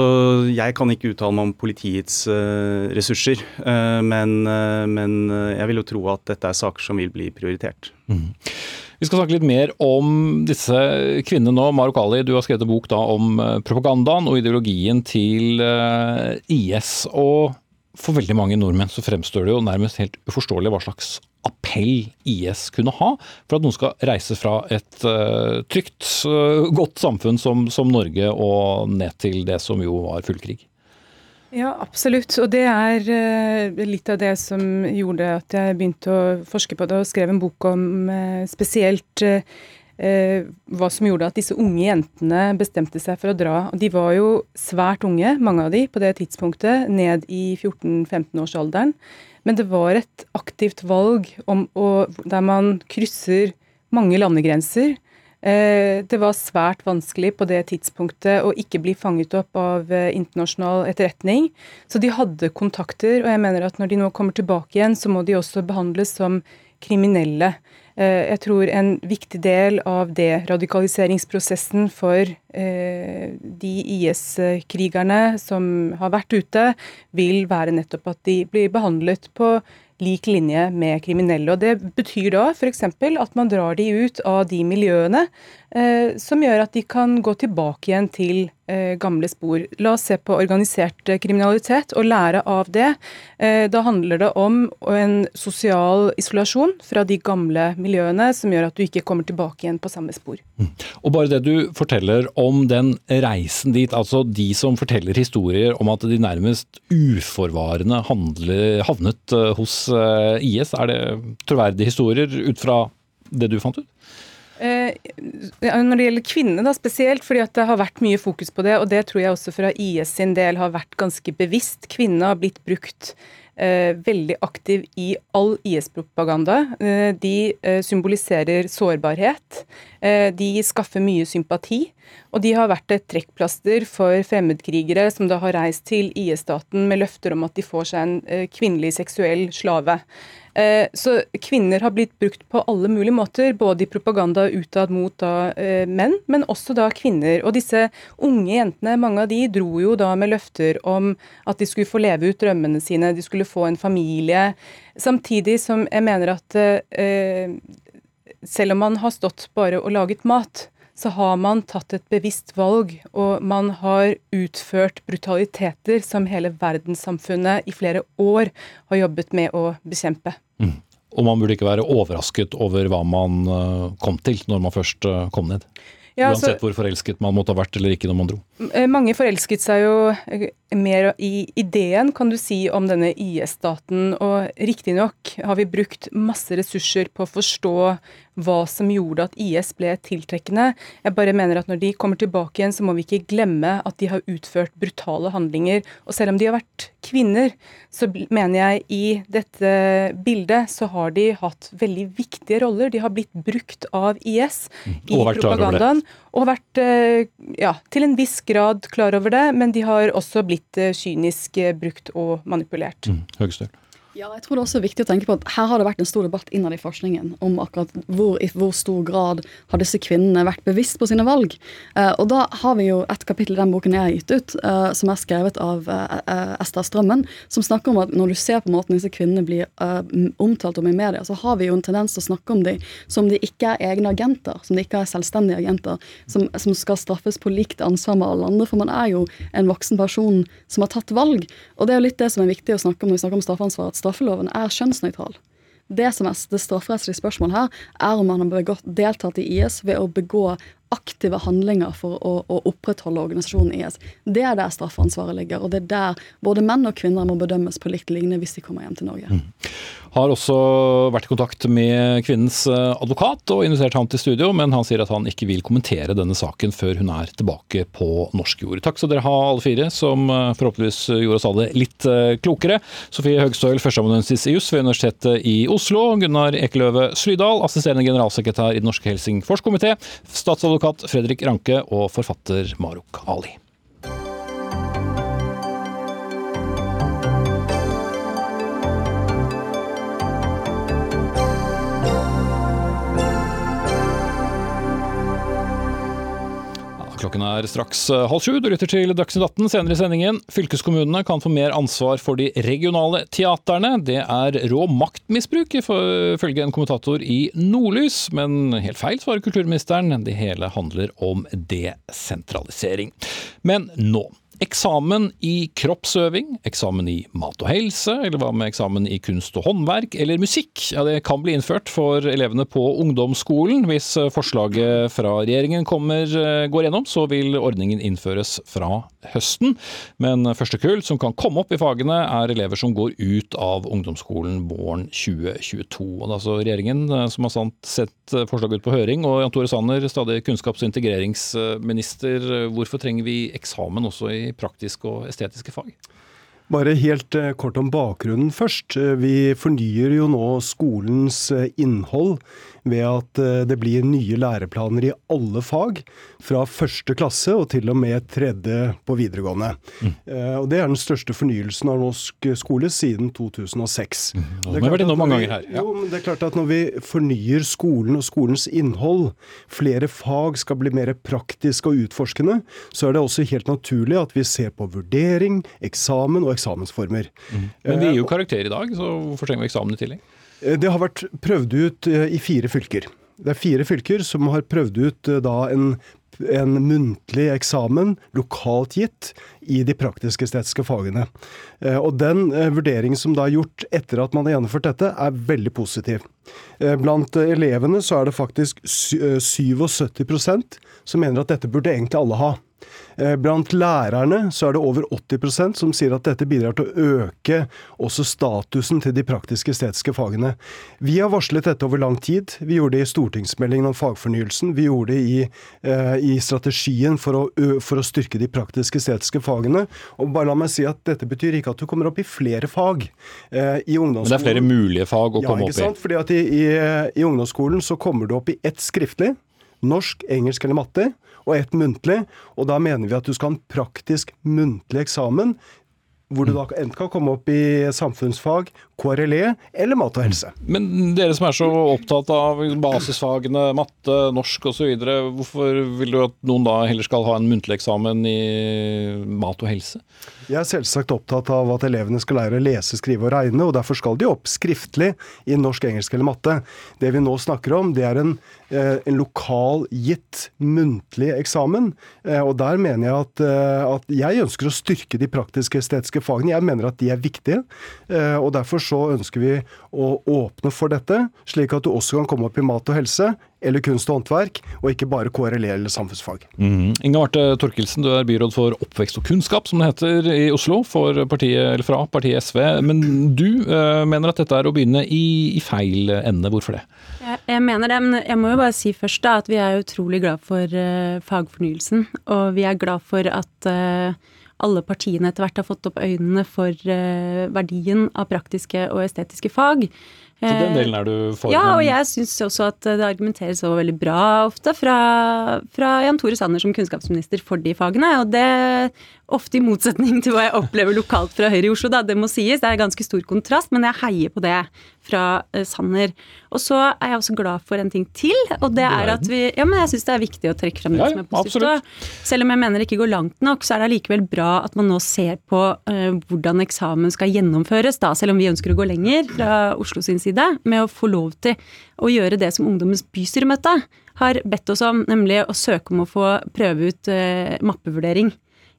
jeg kan ikke uttale meg om politiets uh, ressurser, uh, men, uh, men, jeg vil jo tro at dette er saker som vil bli prioritert. Mm. Vi skal snakke litt mer om disse kvinnene nå. Marok Ali, du har skrevet en bok da om propagandaen og ideologien til IS. Og for veldig mange nordmenn så fremstår det jo nærmest helt uforståelig hva slags appell IS kunne ha for at noen skal reise fra et uh, trygt, godt samfunn som, som, Norge og ned til det som jo var full krig? Ja, absolutt. Og det er uh, litt av det som gjorde at jeg begynte å forske på det og skrev en bok om spesielt hva som gjorde at disse unge jentene bestemte seg for å dra. De var jo svært unge, mange av de, på det tidspunktet, ned i 14-15-årsalderen. Men det var et aktivt valg å, der man krysser mange landegrenser. Eh, det var svært vanskelig på det tidspunktet å ikke bli fanget opp av eh, internasjonal etterretning. Så de hadde kontakter, og jeg mener at når de nå kommer tilbake igjen, så må de også behandles som kriminelle. Eh, jeg tror en viktig del av det radikaliseringsprosessen for de IS-krigerne som har vært ute, vil være nettopp at de blir behandlet på lik linje med kriminelle. Og Det betyr da f.eks. at man drar de ut av de miljøene eh, som gjør at de kan gå tilbake igjen til eh, gamle spor. La oss se på organisert kriminalitet og lære av det. Eh, da handler det om en sosial isolasjon fra de gamle miljøene som gjør at du ikke kommer tilbake igjen på samme spor. Mm. Og bare det du forteller om den reisen dit, altså de som forteller historier om at de nærmest uforvarende handler, havnet eh, hos Eh, IS. Er det troverdige historier ut fra det du fant ut? Eh, når det gjelder kvinner da, spesielt, fordi at det har vært mye fokus på det, og det tror jeg også fra IS sin del har vært ganske bevisst. Kvinnene har blitt brukt eh, veldig aktiv i all IS-propaganda. Eh, de eh, symboliserer sårbarhet. Eh, de skaffer mye sympati. Og de har vært et trekkplaster for fremmedkrigere som da har reist til IS-staten med løfter om at de får seg en kvinnelig seksuell slave. Eh, så kvinner har blitt brukt på alle mulige måter, både i propaganda utad mot da, eh, menn, men også da kvinner. Og disse unge jentene, mange av de dro jo da med løfter om at de skulle få leve ut drømmene sine, de skulle få en familie. Samtidig som jeg mener at eh, selv om man har stått bare og laget mat, så har man tatt et bevisst valg, og man har utført brutaliteter som hele verdenssamfunnet i flere år har jobbet med å bekjempe. Mm. Og man burde ikke være overrasket over hva man eh, kom til når man først eh, kom ned? Ja, Uansett hvor forelsket man måtte ha vært eller ikke når man dro. Eh, mange forelsket seg jo mer i ideen, kan du si, om denne IS-staten. Og riktignok har vi brukt masse ressurser på å forstå hva som gjorde at IS ble tiltrekkende. Jeg bare mener at når de kommer tilbake igjen, så må vi ikke glemme at de har utført brutale handlinger. Og selv om de har vært kvinner, så mener jeg i dette bildet så har de hatt veldig viktige roller. De har blitt brukt av IS mm. i propagandaen. Og vært eh, ja, til en viss grad klar over det, men de har også blitt eh, kynisk eh, brukt og manipulert. Mm, Høgestøl. Ja, jeg tror det er også viktig å tenke på at Her har det vært en stor debatt innad i forskningen om akkurat hvor i hvor stor grad har disse kvinnene vært bevisst på sine valg. Uh, og Da har vi jo et kapittel i den boken jeg har gitt ut, uh, som er skrevet av uh, Ester Strømmen, som snakker om at når du ser på måten disse kvinnene blir omtalt om i media, så har vi jo en tendens til å snakke om dem som de ikke er egne agenter, som de ikke er selvstendige agenter, som, som skal straffes på likt ansvar med alle andre. For man er jo en voksen person som har tatt valg. Og det er jo litt det som er viktig å snakke om når vi snakker om straffansvar straffeloven er kjønnsnøytral. Det som er det strafferettslige spørsmålet her, er om man har begått, deltatt i IS ved å begå aktive handlinger for å, å, opprettholde organisasjonen IS. Det er der straffansvaret ligger, og det er der både menn og kvinner må bedømmes på likt lignende hvis de kommer hjem til Norge. Mm. Har også vært i kontakt med kvinnens eh, advokat og invitert ham til studio, men han sier at han ikke vil kommentere denne saken før hun er tilbake på norsk jord. Takk skal dere ha alle fire, som eh, forhåpentligvis gjorde oss alle litt eh, klokere. Sofie Høgstøl, førsteamanuensis i juss ved Universitetet i Oslo. Gunnar Ekeløve Slydal, assisterende generalsekretær i Den norske Helsingforskomité. Statsadvokat advokat Fredrik Ranke og forfatter Maruk Ali. Klokken er straks eh, halv sju. Du lytter til Dagsnytt 18 senere i sendingen. Fylkeskommunene kan få mer ansvar for de regionale teaterne. Det er rå maktmisbruk, ifølge en kommentator i Nordlys. Men helt feil, svarer kulturministeren. Det hele handler om desentralisering. Men nå. Eksamen i kroppsøving, eksamen i mat og helse, eller hva med eksamen i kunst og håndverk eller musikk? Ja, Det kan bli innført for elevene på ungdomsskolen. Hvis forslaget fra regjeringen kommer, eh, går gjennom, så vil ordningen innføres fra høsten. Men første kull som kan komme opp i fagene, er elever som går ut av ungdomsskolen våren 2022. Og det er altså regjeringen eh, som har sett forslaget ut på høring. Og Jan Tore Sanner, stadig kunnskaps- og integreringsminister, hvorfor trenger vi eksamen også i praktiske og estetiske fag? Bare helt eh, kort om bakgrunnen først. Eh, vi fornyer jo nå skolens eh, innhold ved at det blir nye læreplaner i alle fag. Fra første klasse og til og med tredje på videregående. Mm. Og Det er den største fornyelsen av norsk skole siden 2006. Mm. Det, har vært at her. Ja. Jo, det er klart at Når vi fornyer skolen og skolens innhold, flere fag skal bli mer praktiske og utforskende, så er det også helt naturlig at vi ser på vurdering, eksamen og eksamensformer. Mm. Men vi gir jo karakter i dag, så hvorfor trenger vi eksamen i tillegg? Eh, det har vært prøvd ut eh, i fire fylker. Det er fire fylker som har prøvd ut eh, da en, en muntlig eksamen lokalt gitt i de praktisk-estetiske fagene. Og Den vurderingen som da er gjort etter at man har gjennomført dette, er veldig positiv. Blant elevene så er det faktisk 77% som mener at dette burde egentlig alle ha. Eh, blant lærerne så er det over 80% som sier at dette bidrar til å øke også statusen til de praktiske estetiske fagene. Vi har varslet dette over lang tid. Vi gjorde det i stortingsmeldingen om fagfornyelsen. Vi gjorde det i, eh, i strategien for å, for å, styrke de praktiske estetiske fagene. Og bare la meg si at dette betyr ikke at du kommer opp i flere fag eh, i ungdomsskolen. Men det er flere mulige fag å komme opp i? ja, ikke sant? Fordi at i, i, i ungdomsskolen så kommer du opp i ett skriftlig norsk, engelsk eller matte og ett muntlig. Og da mener vi at du skal ha en praktisk muntlig eksamen hvor du da enten kan komme opp i samfunnsfag, KRLE eller mat og helse. Men dere som er så opptatt av basisfagene, matte, norsk osv., hvorfor vil du at noen da heller skal ha en muntlig eksamen i mat og helse? Jeg er selvsagt opptatt av at elevene skal lære å lese, skrive og regne, og derfor skal de opp skriftlig i norsk, engelsk eller matte. Det vi nå snakker om, det er en Eh, en lokal gitt muntlig eksamen. Eh, og der mener jeg at, eh, at, jeg ønsker å styrke de praktiske estetiske fagene. Jeg mener at de er viktige. Og derfor så ønsker vi å åpne for dette, slik at du også kan komme opp i mat og helse, eller kunst og håndverk, og ikke bare KRLE eller samfunnsfag. Mm. Inga Marte Torkelsen, du er byråd for oppvekst og kunnskap, som det heter i Oslo, partiet, fra partiet SV. Men du uh, mener at dette er å begynne i, i feil ende. Hvorfor det? Jeg, jeg, mener det, men jeg må jo bare si først da, at vi er utrolig glad for uh, fagfornyelsen. Og vi er glad for at uh, alle partiene etter hvert har fått opp øynene for verdien av praktiske og estetiske fag. Så den delen er du for? Ja, og jeg syns også at det argumenteres så veldig bra ofte fra, fra Jan Tore Sanner som kunnskapsminister for de fagene. Og det ofte i motsetning til hva jeg opplever lokalt fra Høyre i Oslo, da. Det må sies, det er ganske stor kontrast, men jeg heier på det fra uh, Sanner. Og så er jeg også glad for en ting til, og det er at vi Ja, men jeg syns det er viktig å trekke frem det ja, som er positivt. Selv om jeg mener det ikke går langt nok, så er det allikevel bra at man nå ser på uh, hvordan eksamen skal gjennomføres, da, selv om vi ønsker å gå lenger fra Oslo sin side, med å få lov til å gjøre det som Ungdommens bystyremøte har bedt oss om, nemlig å søke om å få prøve ut uh, mappevurdering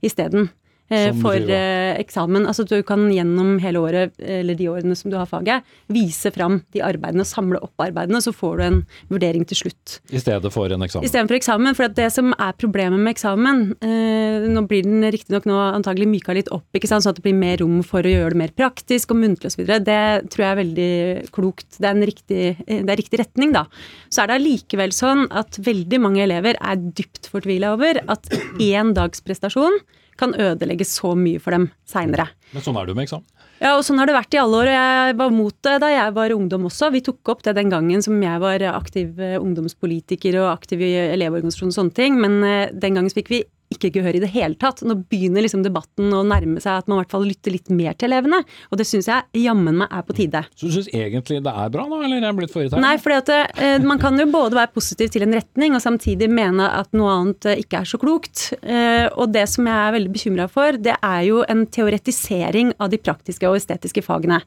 isteden. Eh, for eh, eksamen. Altså du kan gjennom hele året, eller de årene som du har faget, vise fram de arbeidene, samle opp arbeidene, så får du en vurdering til slutt. I stedet for en eksamen? Istedenfor eksamen. For det som er problemet med eksamen eh, Nå blir den riktignok nå antagelig myka litt opp, ikke sant, sånn at det blir mer rom for å gjøre det mer praktisk og muntlig osv. Det tror jeg er veldig klokt. Det er en riktig, det er riktig retning, da. Så er det allikevel sånn at veldig mange elever er dypt fortvila over at én dags prestasjon kan ødelegge så mye for dem seinere. Men sånn er det jo med eksamen? Ja, og sånn har det vært i alle år. og Jeg var mot det da jeg var ungdom også. Vi tok opp det den gangen som jeg var aktiv eh, ungdomspolitiker og aktiv i Elevorganisasjonen og sånne ting. Men eh, den gangen fikk vi ikke gehør i det hele tatt. Nå begynner liksom debatten å nærme seg at man i hvert fall lytter litt mer til elevene. Og det syns jeg jammen meg er på tide. Så du syns egentlig det er bra, da, eller er jeg blitt for irritert? Nei, for eh, man kan jo både være positiv til en retning og samtidig mene at noe annet eh, ikke er så klokt. Eh, og det som jeg er veldig bekymra for, det er jo en teoretisering av de praktiske og estetiske fagene.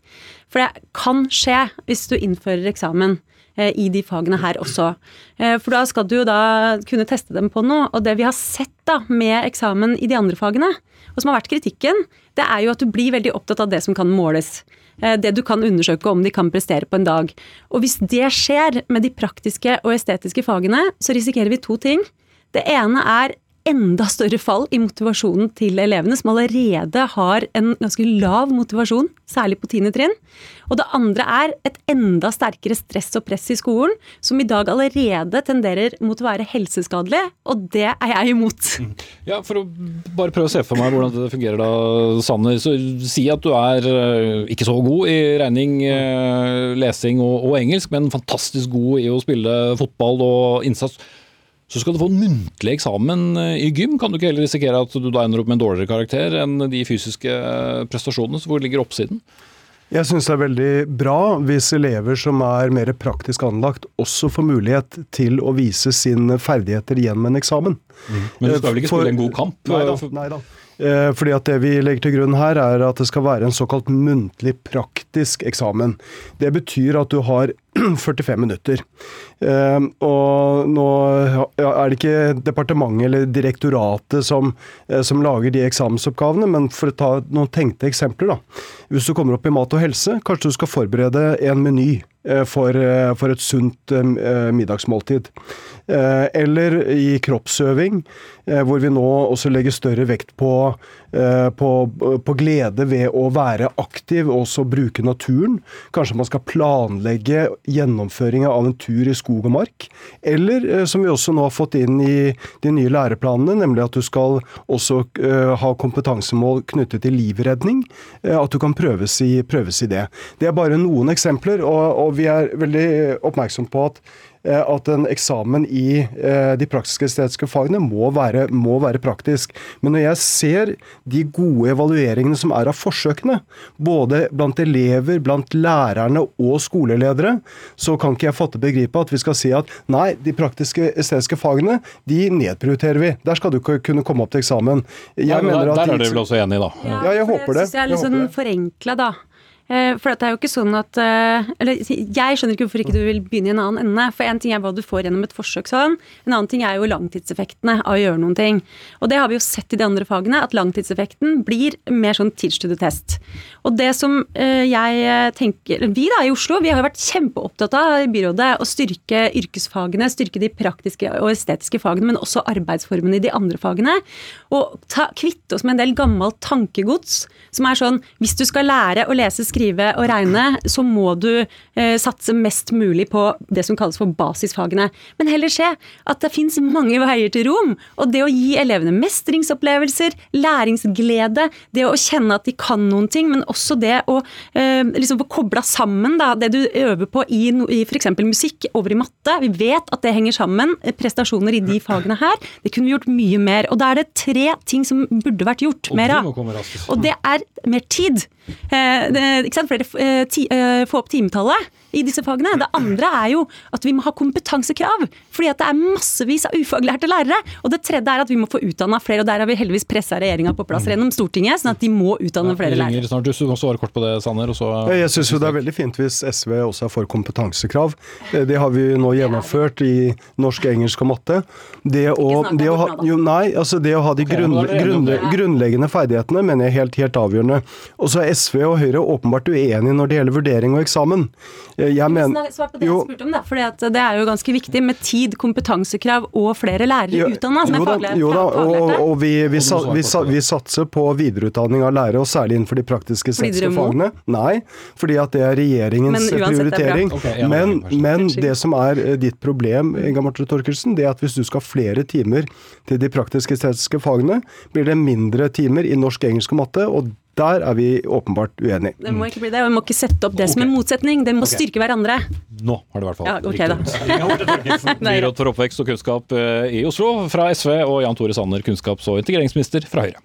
For det kan skje hvis du innfører eksamen i de fagene her også. Eh, for da skal du jo da kunne teste dem på noe. Og det vi har sett da med eksamen i de andre fagene, og som har vært kritikken, det er jo at du blir veldig opptatt av det som kan måles. Eh, det du kan undersøke om de kan prestere på en dag. Og hvis det skjer med de praktiske og estetiske fagene, så risikerer vi to ting. Det ene er enda større fall i motivasjonen til elevene, som allerede har en ganske lav motivasjon, særlig på tiende trinn. Og det andre er et enda sterkere stress og press i skolen, som i dag allerede tenderer mot å være helseskadelig, og det er jeg imot. Ja, For å bare prøve å se for meg hvordan det fungerer da, Sanner. Så Si at du er eh, ikke så god i regning, eh, lesing og, og engelsk, men fantastisk god i å spille fotball og innsats. Så skal du få en muntlig eksamen eh, i gym. Kan du ikke heller risikere at du da ender opp med en dårligere karakter enn de fysiske eh, prestasjonene? Så hvor ligger oppsiden? Jeg syns det er veldig bra hvis elever som er mer praktisk anlagt, også får mulighet til å vise sine ferdigheter gjennom en eksamen. Mm. Men du skal vel ikke spille en god kamp? Nei da. Nei da. Eh, fordi at Det vi legger til grunn her, er at det skal være en såkalt muntlig praktisk eksamen. Det betyr at du har 45 minutter. Eh, og nå er det ikke departementet eller direktoratet som, eh, som, lager de eksamensoppgavene, men for å ta noen tenkte eksempler, da. Hvis du kommer opp i mat og helse, kanskje du skal forberede en meny for, for et sunt middagsmåltid. Eller i kroppsøving, hvor vi nå også legger større vekt på Eh, på, på, glede ved å være aktiv og også bruke naturen. Kanskje man skal planlegge gjennomføringa av en tur i skog og mark. Eller eh, som vi også nå har fått inn i de nye læreplanene, nemlig at du skal også ha kompetansemål knyttet til livredning. At du kan prøves i, prøves i, det. Det er bare noen eksempler, og, og vi er veldig oppmerksom på at Eh, at en eksamen i eh, de praktiske estetiske fagene må være, må være, praktisk. Men når jeg ser de gode evalueringene som er av forsøkene, både blant elever, blant lærerne og skoleledere, så kan ikke jeg fatte begripet at vi skal si at nei, de praktiske estetiske fagene, de nedprioriterer vi. Der skal du ikke kunne komme opp til eksamen. Jeg ja, der, der er dere vel også enige, da? Ja, ja jeg håper det. Jeg syns jeg er litt sånn forenkla, da. Eh, for det er jo ikke sånn at eh, Eller jeg skjønner ikke hvorfor ikke du vil begynne i en annen ende. For én ting er hva du får gjennom et forsøk sånn, en annen ting er jo langtidseffektene av å gjøre noen ting. Og det har vi jo sett i de andre fagene, at langtidseffekten blir mer sånn teach. Og det som eh, jeg tenker Vi da i Oslo, vi har jo vært kjempeopptatt av i byrådet å styrke yrkesfagene, styrke de praktiske og estetiske fagene, men også arbeidsformene i de andre fagene. Og kvitte oss med en del gammelt tankegods som er sånn hvis du skal lære å lese, skrive og regne, så må du eh, satse mest mulig på det som kalles for basisfagene. Men heller se at det fins mange veier til rom. Og det å gi elevene mestringsopplevelser, læringsglede, det å kjenne at de kan noen ting, men også det å eh, liksom få kobla sammen da, det du øver på i, i f.eks. musikk over i matte. Vi vet at det henger sammen. Prestasjoner i de fagene her. Det kunne vi gjort mye mer. Og da er det tre ting som burde vært gjort mer av. Og det er mer tid. Eh, ikke sant? Flere, eh, ti, eh, få opp timetallet i disse fagene. Det andre er jo at vi må ha kompetansekrav. Fordi at det er massevis av ufaglærte lærere. Og det tredje er at vi må få utdanna flere, og der har vi heldigvis pressa regjeringa på plass gjennom Stortinget, sånn at de må utdanne flere lærere. Snart, du må svare kort på det, Sanner. Jeg syns jo det er veldig fint hvis SV også er for kompetansekrav. Det har vi nå gjennomført i norsk, engelsk og matte. Det å, det å ha, jo, nei, altså det å ha de grunn, grunn, grunnleggende ferdighetene mener jeg er helt, helt avgjørende. Og så er SV og Høyre åpenbart uenige når det gjelder vurdering og eksamen. Jeg mener Svar på det jeg spurte om, da. For det er jo ganske viktig med tid, kompetansekrav og flere lærere utdanna som er faglærte. Jo da, og, og vi, vi, vi, vi, satser på videreutdanning av lærere, og særlig innenfor de praktiske estetiske fagene. Nei, fordi at det er regjeringens men prioritering. Er okay, ja, men, men det som er eh, ditt problem, Inga Marte Torkelsen, det er at hvis du skal ha flere timer til de praktiske estetiske fagene, blir det mindre timer i norsk, engelsk og matte. og Der er vi åpenbart uenige. Det må ikke bli det, og vi må ikke sette opp det som en motsetning. Det må styrke hverandre. Nå har det i hvert fall Ja, ok riktig Byråd for oppvekst og kunnskap eh, i Oslo fra SV, og Jan Tore Sanner, kunnskaps- og integreringsminister fra Høyre.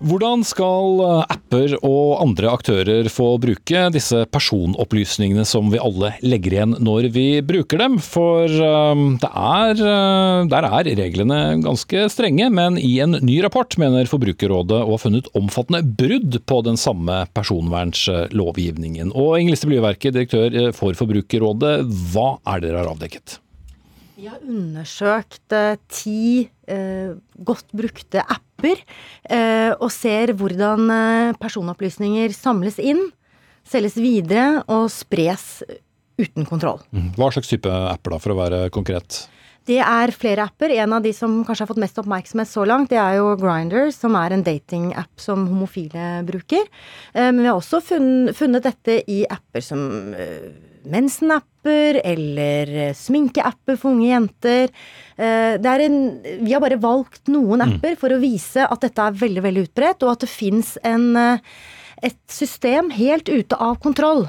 Hvordan skal eh, apper og andre aktører få bruke disse personopplysningene som vi alle legger igjen når vi bruker dem? For eh, det er, eh, der er reglene ganske strenge, men i en ny rapport mener Forbrukerrådet å ha funnet omfattende brudd på den samme personvernslovgivningen. Og Inger Liste Blyverket, direktør for Forbrukerrådet, hva er det dere har avdekket? Vi har undersøkt eh, ti eh, godt brukte apper, eh, og ser hvordan eh, personopplysninger samles inn, selges videre og spres uten kontroll. Hva slags type apper da, for å være konkret? Det er flere apper. En av de som kanskje har fått mest oppmerksomhet så langt, det er jo Grindr, som er en datingapp som homofile bruker. Eh, Men vi har også funnet dette i apper som mensenapper eller eh, sminkeapper for unge jenter. Eh, Det er en, vi har bare valgt noen apper for å vise at dette er veldig, veldig utbredt, og at det fins eh, et system helt ute av kontroll.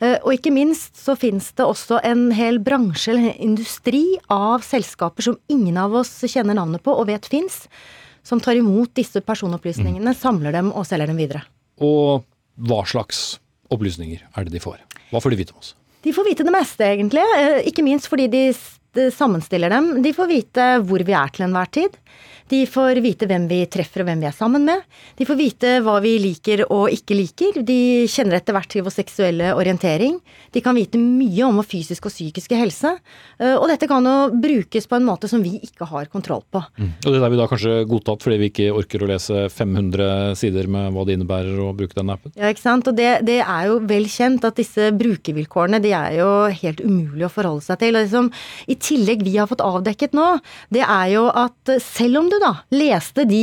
Og ikke minst så finnes det også en hel bransje, eller en industri, av selskaper som ingen av oss kjenner navnet på og vet fins, som tar imot disse personopplysningene, samler dem og selger dem videre. Og hva slags opplysninger er det de får? Hva får de vite om oss? De får vite det meste, egentlig. eh, Ikke minst fordi de sammenstiller dem. De får vite hvor vi er til enhver tid. De får vite hvem vi treffer og hvem vi er sammen med. De får vite hva vi liker og ikke liker. De kjenner etter hvert til vår seksuelle orientering. De kan vite mye om vår fysiske og psykiske helse. Eh, Og dette kan jo brukes på en måte som vi ikke har kontroll på. Og det er vi da kanskje godtatt fordi vi ikke orker å lese 500 sider med hva det innebærer å bruke den appen? Ja, ikke sant. Og det, det er jo vel kjent at disse brukervilkårene de er jo helt umulig å forholde seg til. Og liksom, i tillegg vi har fått avdekket nå, det er jo at selv om du da leste de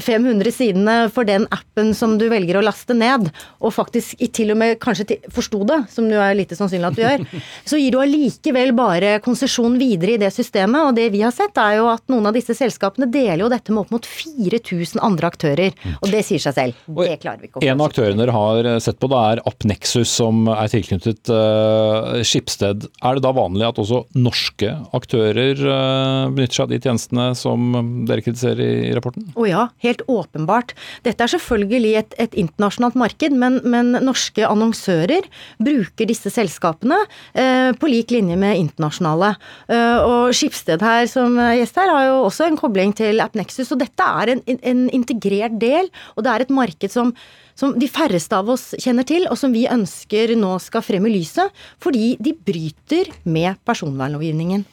500 sidene for den appen som du velger å laste ned, og faktisk til og med kanskje forsto det, som du er lite sannsynlig at du gjør, så gir du allikevel bare konsesjon videre i det systemet. Og det vi har sett, er jo at noen av disse selskapene deler jo dette med opp mot 4000 andre aktører. Og det sier seg selv. Det klarer vi ikke å En av aktørene dere har sett på, det er AppNexus, som er tilknyttet uh, Skipsted. Er det da vanlig at også norske aktører uh, benytter seg av de tjenestene som dere kritiserer i, i rapporten? Å ja, helt åpenbart. Dette er selvfølgelig et, et internasjonalt marked, men, men norske annonsører bruker disse selskapene eh, på lik linje med internasjonale. Eh, og Skipsted her som gjest her har jo også en kobling til AppNexus, og dette er en, en integrert del, og det er et marked som som de færreste av oss kjenner til, og som vi ønsker nå skal frem i lyset, fordi de bryter med personvernlovgivningen.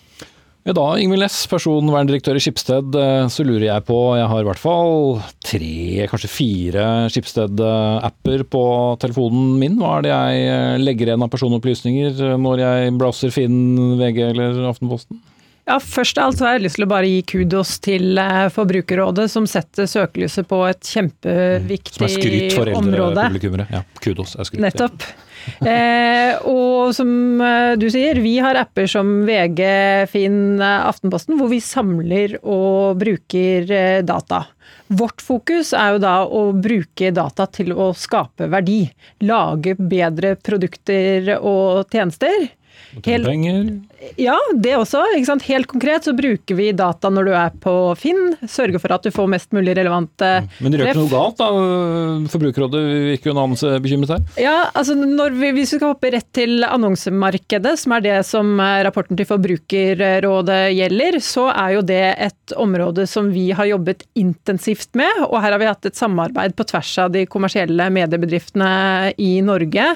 Ja da, Ingvild Næss, personverndirektør i Skipsted, eh, så lurer jeg på, jeg har i hvert fall tre, kanskje fire Skipsted-apper på telefonen min. Hva er det jeg eh, legger igjen av personopplysninger eh, når jeg browser Finn, VG eller Aftenposten? Ja, Først av alt så har jeg lyst til å bare gi kudos til eh, Forbrukerrådet, som setter søkelyset på et kjempeviktig område. Som er skryt for eldre publikummere. Ja, kudos er skryt. Nettopp. Eh, og som eh, du sier, vi har apper som VG, Finn, eh, Aftenposten, hvor vi samler og bruker data. Vårt fokus er jo da å bruke data til å skape verdi. Lage bedre produkter og tjenester. Penger. Ja, det også. Helt konkret så bruker vi data når du er på Finn. Sørger for at du får mest mulig relevante Men det gjør ikke noe galt, da. Forbrukerrådet virker jo en anelse bekymret her. Ja, altså vi, Hvis vi skal hoppe rett til annonsemarkedet, som er det som eh, rapporten til Forbrukerrådet gjelder, så er jo det et område som vi har jobbet intensivt med. Og her har vi hatt et samarbeid på tvers av de kommersielle mediebedriftene i Norge.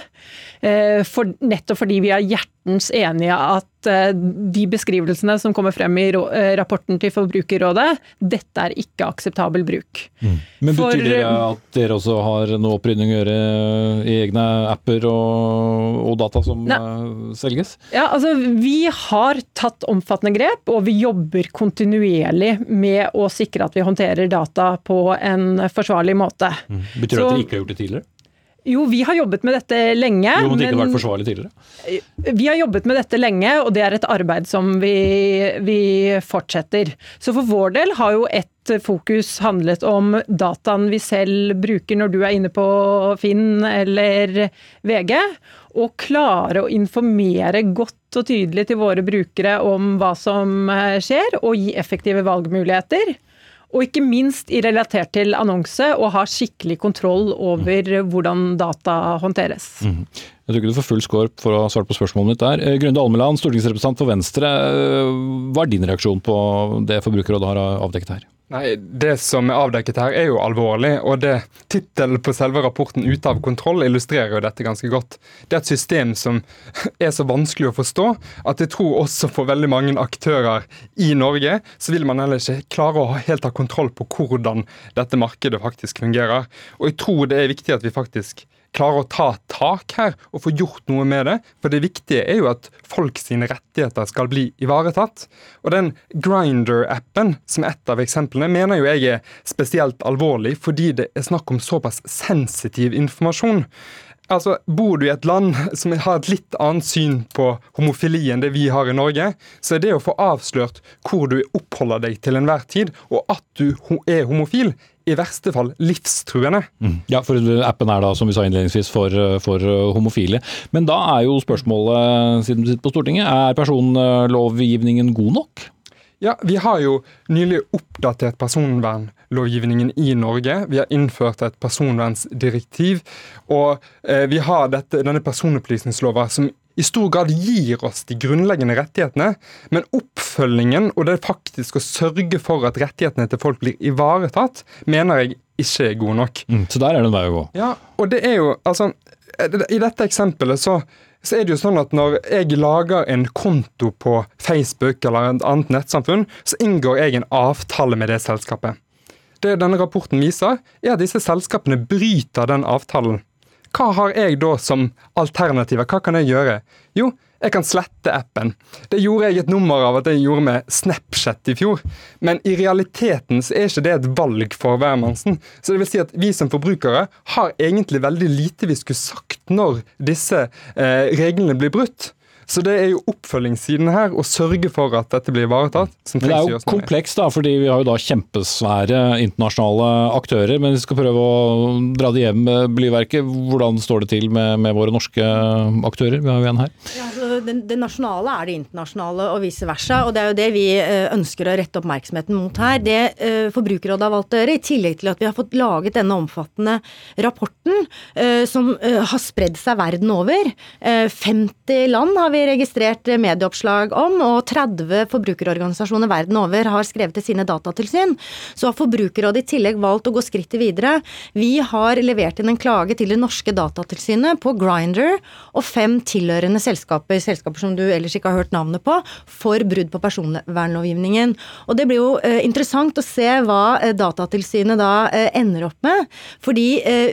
Eh, For, nettopp fordi vi er hjertens enige at eh, de beskrivelsene som kommer frem i eh, rapporten til Forbrukerrådet, dette er ikke akseptabel bruk. Men For- betyr det at dere også har noe opprydning å gjøre i egne apper og, og data som eh, selges? Ja, altså Vi har tatt omfattende grep, og vi jobber kontinuerlig med å sikre at vi håndterer data på en forsvarlig måte. Betyr det Så- at dere ikke har gjort det tidligere? Jo, vi har jobbet med dette lenge. Jo, men det ikke har vært forsvarlig tidligere? Vi har jobbet med dette lenge, og det er et arbeid som vi, vi fortsetter. Så for vår del har jo ett fokus handlet om dataen vi selv bruker når du er inne på Finn eller VG. Og klare å informere godt og tydelig til våre brukere om hva som skjer, og gi effektive valgmuligheter. Og ikke minst i relatert til annonse, og ha skikkelig kontroll over hvordan data håndteres. Mm. Jeg tror ikke du får full score for å svare på spørsmålet mitt der. Eh, Grunde Almeland, stortingsrepresentant for Venstre. Eh, hva er din reaksjon på det Forbrukerrådet har avdekket her? Nei, Det som er avdekket her, er jo alvorlig. og det Tittelen på selve rapporten 'Ute av kontroll' illustrerer jo dette ganske godt. Det er et system som er så vanskelig å forstå at jeg tror også for veldig mange aktører i Norge, så vil man heller ikke klare å helt ha kontroll på hvordan dette markedet faktisk fungerer. Og jeg tror det er viktig at vi faktisk klarer å ta tak her og få gjort noe med det. For det viktige er jo at folk sine rettigheter skal bli ivaretatt. Og den Grinder-appen, som er et av eksemplene, mener jo jeg er spesielt alvorlig fordi det er snakk om såpass sensitiv informasjon. Altså, Bor du i et land som har et litt annet syn på homofili enn det vi har i Norge, så er det å få avslørt hvor du oppholder deg til enhver tid, og at du er homofil, i verste fall livstruende. Mm. Ja, for appen er da, som vi sa innledningsvis, for, for, homofile. Men da er jo spørsmålet, siden du sitter på Stortinget, er personlovgivningen god nok? Ja, vi har jo nylig oppdatert personvernlovgivningen i Norge. Vi har innført et personvernsdirektiv. Og eh, vi har dette, denne personopplysningslova som i stor grad gir oss de grunnleggende rettighetene, men oppfølgingen og det faktisk å sørge for at rettighetene til folk blir ivaretatt, mener jeg ikke er god nok. Mm, så der er det en vei å gå. Ja, og det er jo, altså, I dette eksempelet så, så er det jo sånn at når jeg lager en konto på Facebook eller et annet nettsamfunn, så inngår jeg en avtale med det selskapet. Det denne rapporten viser, er at disse selskapene bryter den avtalen. Hva har jeg da som alternativer? Hva kan jeg gjøre? Jo, jeg kan slette appen. Det gjorde jeg et nummer av at jeg gjorde med Snapchat i fjor. Men i realiteten så er ikke det et valg for hvermannsen. Så det vil si at vi som forbrukere har egentlig veldig lite vi skulle sagt når disse eh, reglene blir brutt. Så det er jo oppfølgingssiden her, å sørge for at dette blir ivaretatt. Det er jo komplekst, da, fordi vi har jo da kjempesvære internasjonale aktører. Men vi skal prøve å dra det hjem med blyverket. Hvordan står det til med, med våre norske aktører? Vi har jo en her. Ja, altså, det, det, nasjonale er det internasjonale, og vice versa. Og det er jo det vi eh, ønsker å rette oppmerksomheten mot her. Det uh, Forbrukerrådet har valgt å gjøre, i tillegg til at vi har fått laget denne omfattende rapporten, uh, som uh, har spredd seg verden over. 50 land har vi registrert medieoppslag om, og 30 forbrukerorganisasjoner verden over har skrevet til sine datatilsyn. Så har Forbrukerrådet i tillegg valgt å gå skrittet videre. Vi har levert inn en klage til det norske datatilsynet på Grinder og fem tilhørende selskaper, selskaper som du ellers ikke har hørt navnet på, for brudd på personvernlovgivningen. Og det blir jo eh, interessant å se hva eh, Datatilsynet da eh, ender opp med. Fordi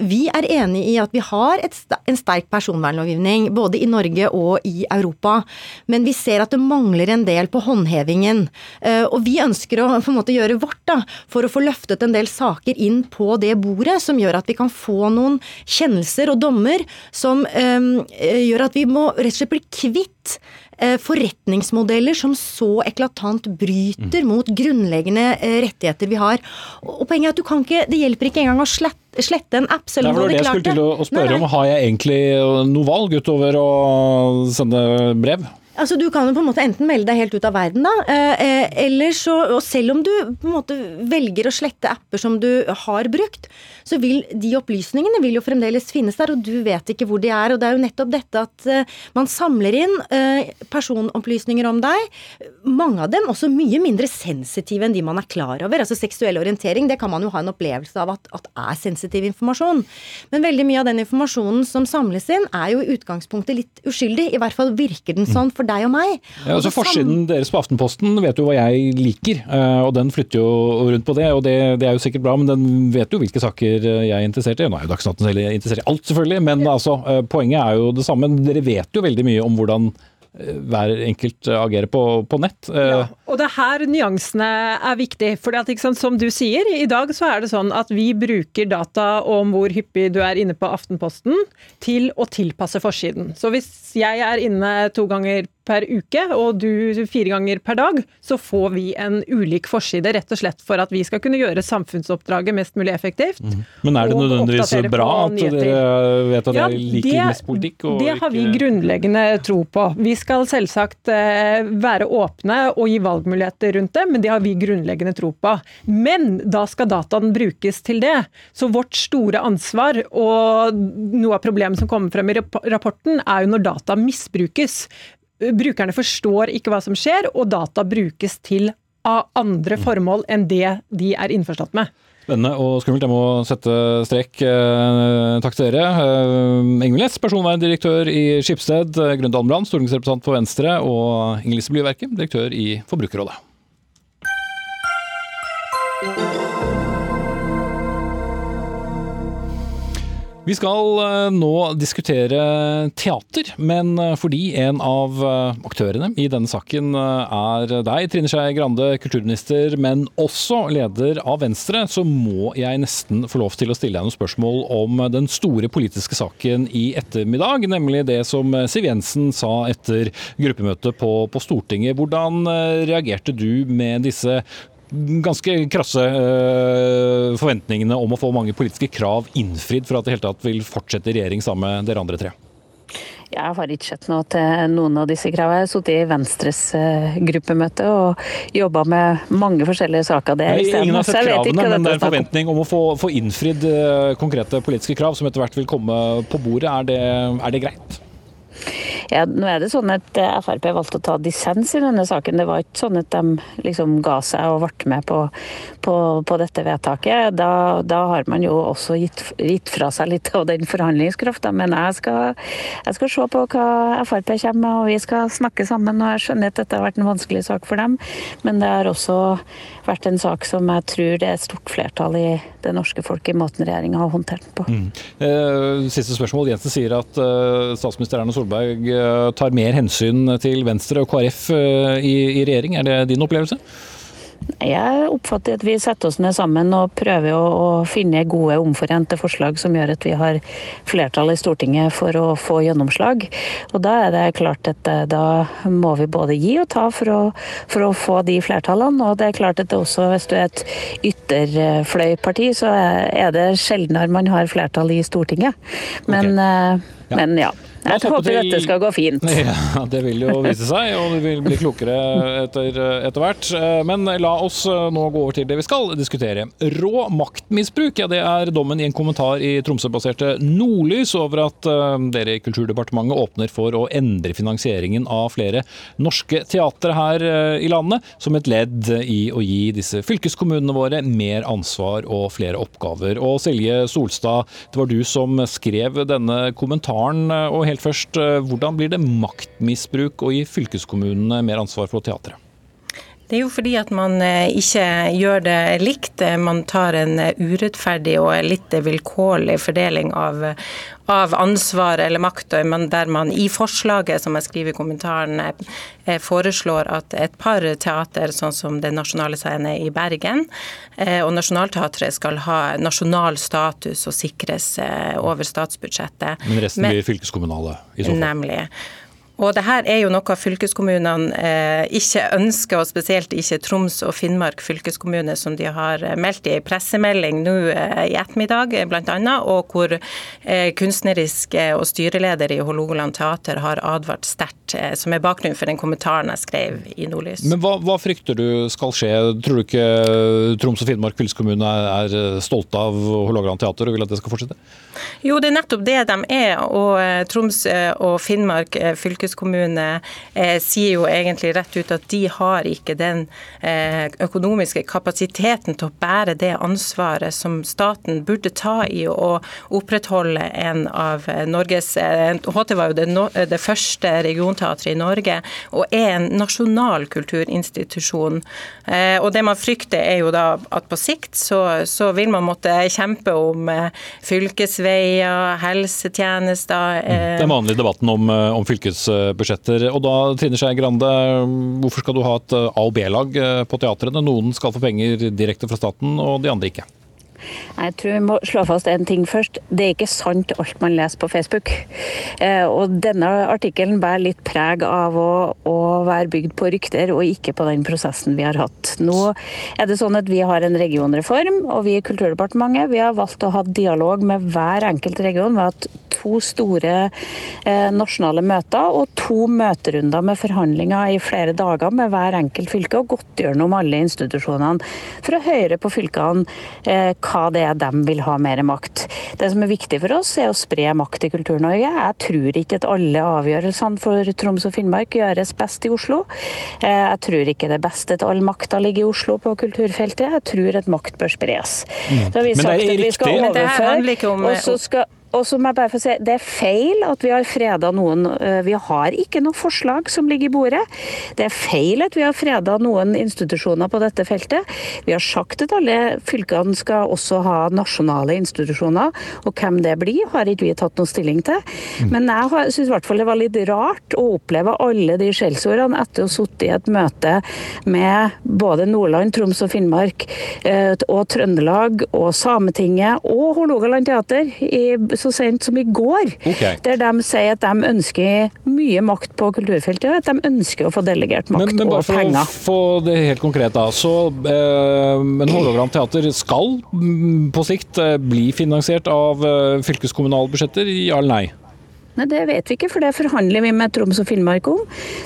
vi er enig i at vi har et, en sterk personvernlovgivning både i Norge og i Europa. Europa. Men vi ser at det mangler en del på håndhevingen. Eh, og vi ønsker å på en måte gjøre vårt da, for å få løftet en del saker inn på det bordet, som gjør at vi kan få noen kjennelser og dommer som um, gjør at vi må rett og slett bli kvitt forretningsmodeller som så eklatant bryter mot grunnleggende rettigheter vi har. Og poenget er at du kan ikke, Det hjelper ikke engang å slette slette en app, selv om du hadde klart det. Det var det jeg skulle til å spørre nei, nei. om. Har jeg egentlig noe valg utover å sende brev? Altså, Du kan jo på en måte enten melde deg helt ut av verden, da. Eh, eh, eller så, og selv om du på en måte velger å slette apper som du har brukt, så vil de opplysningene vil jo fremdeles finnes der, og du vet ikke hvor de er. Og det er jo nettopp dette at eh, man samler inn personopplysninger om deg. Mange av dem også mye mindre sensitive enn de man er klar over. Altså seksuell orientering, det kan man jo ha en opplevelse av at, at er sensitiv informasjon. Men veldig mye av den informasjonen som samles inn, er jo i utgangspunktet litt uskyldig. I hvert fall virker den sånn for deg og meg. Ja, altså Forsiden deres på Aftenposten vet jo hva jeg liker, eh, og den flytter jo rundt på det. Og det, det, er jo sikkert bra, men den vet jo hvilke saker eh, jeg er interessert i. Nå er jo Dagsnytt interessert i alt, selvfølgelig, men altså, eh, poenget er jo det samme. Dere vet jo veldig mye om hvordan hver enkelt agerer på, på nett. Ja, og det er her nyansene er viktig. For som du sier, i dag så er det sånn at vi bruker data om hvor hyppig du er inne på Aftenposten til å tilpasse forsiden. Så hvis jeg er inne to ganger per uke, og du fire ganger per dag, så får vi en ulik forside, rett og slett for at vi skal kunne gjøre samfunnsoppdraget mest mulig effektivt. Mm. Men er det nødvendigvis bra at dere vet at ja, dere liker det, mest politikk? det har vi grunnleggende tro på. Vi skal selvsagt eh, være åpne og gi valgmuligheter rundt det, men det har vi grunnleggende tro på. Men da skal dataen brukes til det. Så vårt store ansvar, og noe av problemet som kommer frem i rapporten, er jo når data misbrukes. Brukerne forstår ikke hva som skjer, og data brukes til av andre mm. formål enn det de er innforstått med. Spennende og skummelt. Jeg må sette strek. Eh, takk til dere. Eh, Ingvild Næss, personverndirektør i Skipsted. Grunde Almland, stortingsrepresentant for Venstre. Og Inger Lise Blyverket, direktør i Forbrukerrådet. Vi skal eh, nå diskutere teater, men eh, fordi en av eh, aktørene i denne saken er deg, Trine Skei Grande, kulturminister, men også leder av Venstre, så må jeg nesten få lov til å stille deg noen spørsmål om den store politiske saken i ettermiddag, nemlig det som Siv Jensen sa etter gruppemøtet på, på Stortinget. Hvordan reagerte du med disse ganske krasse uh, forventningene om å få mange politiske krav innfridd for at det hele tatt vil fortsette i regjering sammen med dere andre tre? Jeg har ikke sett noe til noen av disse kravene. Jeg har sittet i Venstres uh, gruppemøte og jobba med mange forskjellige saker. Det Nei, ingen har sett kravene, men det er en forventning om å få, få innfridd uh, konkrete politiske krav som etter hvert vil komme på bordet. Er det, er det greit? Ja, nå er det sånn at eh, Frp valgte å ta dissens i denne saken. Det var ikke sånn at de liksom ga seg og ble med på, på, på dette vedtaket. Da, da, har man jo også gitt, gitt, fra seg litt av den forhandlingskrafta. Men jeg skal, jeg skal, se på hva Frp kommer med, og vi skal snakke sammen. og Jeg skjønner at dette har vært en vanskelig sak for dem, men det har også vært en sak som jeg tror det er et stort flertall i det norske folk i måten regjeringa har håndtert den på. Mm. Eh, siste spørsmål. Jensen sier at uh, statsminister Erna Solberg uh, tar mer hensyn til Venstre og KrF i, i regjering. Er det din opplevelse? Jeg oppfatter at vi setter oss ned sammen og prøver å, å, finne gode omforente forslag som gjør at vi har flertall i Stortinget for å få gjennomslag. Og Da er det klart at eh, da må vi både gi og ta for å, for å få de flertallene. Og det er klart at det også hvis du er et ytterfløyparti, så er det sjeldnere man har flertall i Stortinget. Men, okay. Eh, men ja. Jeg håper dette skal gå fint. Ja, Det vil jo vise seg, og du vil bli klokere etter, etter, hvert. Men la oss nå gå over til det vi skal diskutere. Rå maktmisbruk, ja det er dommen i en kommentar i Tromsø-baserte Nordlys over at eh, dere i Kulturdepartementet åpner for å endre finansieringen av flere norske teatre her eh, i landet, som et ledd i å gi disse fylkeskommunene våre mer ansvar og flere oppgaver. Og Selje Solstad, det var du som skrev denne kommentaren. Og helt først, eh, hvordan blir det maktmisbruk å gi fylkeskommunene mer ansvar for teatret? Det er jo fordi at man eh, ikke gjør det likt. Man tar en urettferdig og litt vilkårlig fordeling av, av ansvar eller makt, der man i forslaget som jeg skriver i kommentaren, eh, foreslår at et par teater, sånn som Det Nasjonale Scene i Bergen og Nationaltheatret, skal ha nasjonal status og sikres over statsbudsjettet. Men resten blir fylkeskommunale i så fall? Nemlig. Og det her er jo noe fylkeskommunene eh, ikke ønsker, og spesielt ikke Troms og Finnmark fylkeskommune, som de har eh, meldt i pressemelding nå eh, i ettermiddag bl.a., og hvor eh, kunstnerisk eh, og styreleder i Hålogaland teater har advart sterkt, eh, som er bakgrunnen for den kommentaren jeg skrev i Nordlys. Men hva, hva, frykter du skal skje? Tror du ikke Troms og Finnmark fylkeskommune er, er stolte av Hålogaland teater og vil at det skal fortsette? Jo, det er nettopp det de er. Og Troms og Finnmark fylkeskommune fylkeskommune eh, sier jo egentlig rett ut at de har ikke den eh, økonomiske kapasiteten til å bære det ansvaret som staten burde ta i å opprettholde en av Norges HT var jo det, no, det første regionteatret i Norge, og er en nasjonal kulturinstitusjon. Eh, og det man frykter er jo da at på sikt så, så vil man måtte kjempe om eh, fylkesveier, helsetjenester Den vanlige debatten om, om fylkes budsjetter. Og da, Trine Skei Grande, hvorfor skal du ha et A- og B-lag på teatrene? Noen skal få penger direkte fra staten, og de andre ikke. Jeg tror vi må slå fast en ting først. Det er ikke sant alt man leser på Facebook. Eh, og denne artikkelen bærer litt preg av å, å, være bygd på rykter, og ikke på den prosessen vi har hatt. Nå er det sånn at vi har en regionreform, og vi i Kulturdepartementet vi har valgt å ha dialog med hver enkelt region. Vi har hatt to store eh, nasjonale møter og to møterunder med forhandlinger i flere dager med hver enkelt fylke, og gått gjennom alle institusjonene for å høre på fylkene eh, hva det er de vil ha mer makt. Det som er viktig for oss, er å spre makt i Kultur-Norge. Jeg tror ikke at alle avgjørelsene for Troms og Finnmark gjøres best i Oslo. Eh, jeg tror ikke det er best at all makta ligger i Oslo på kulturfeltet. Jeg tror at makt bør spres. Mm. Så har vi Men det sagt er at vi skal det her handler om- overføre, og så skal og så må jeg bare få si, Det er feil at vi har freda noen. eh, Vi har ikke noe forslag som ligger i bordet. Det er feil at vi har freda noen institusjoner på dette feltet. Vi har sagt at alle fylkene skal også ha nasjonale institusjoner, og hvem det blir, har ikke vi tatt noen stilling til. Men jeg syns i hvert fall det var litt rart å oppleve alle de skjellsordene etter å ha sittet i et møte med både Nordland, Troms og Finnmark eh, og Trøndelag og Sametinget og Hålogaland teater i, så sent som i går. okay. Der de sier at de ønsker mye makt på kulturfeltet, og at de ønsker å få delegert makt Men, men bare for å få det helt konkret, da. Så, eh, men Hålogaland teater skal mm, på sikt eh, bli finansiert av eh, fylkeskommunale budsjetter, ja eller nei? Nei, Det vet vi ikke, for det forhandler vi med Troms og Finnmark om.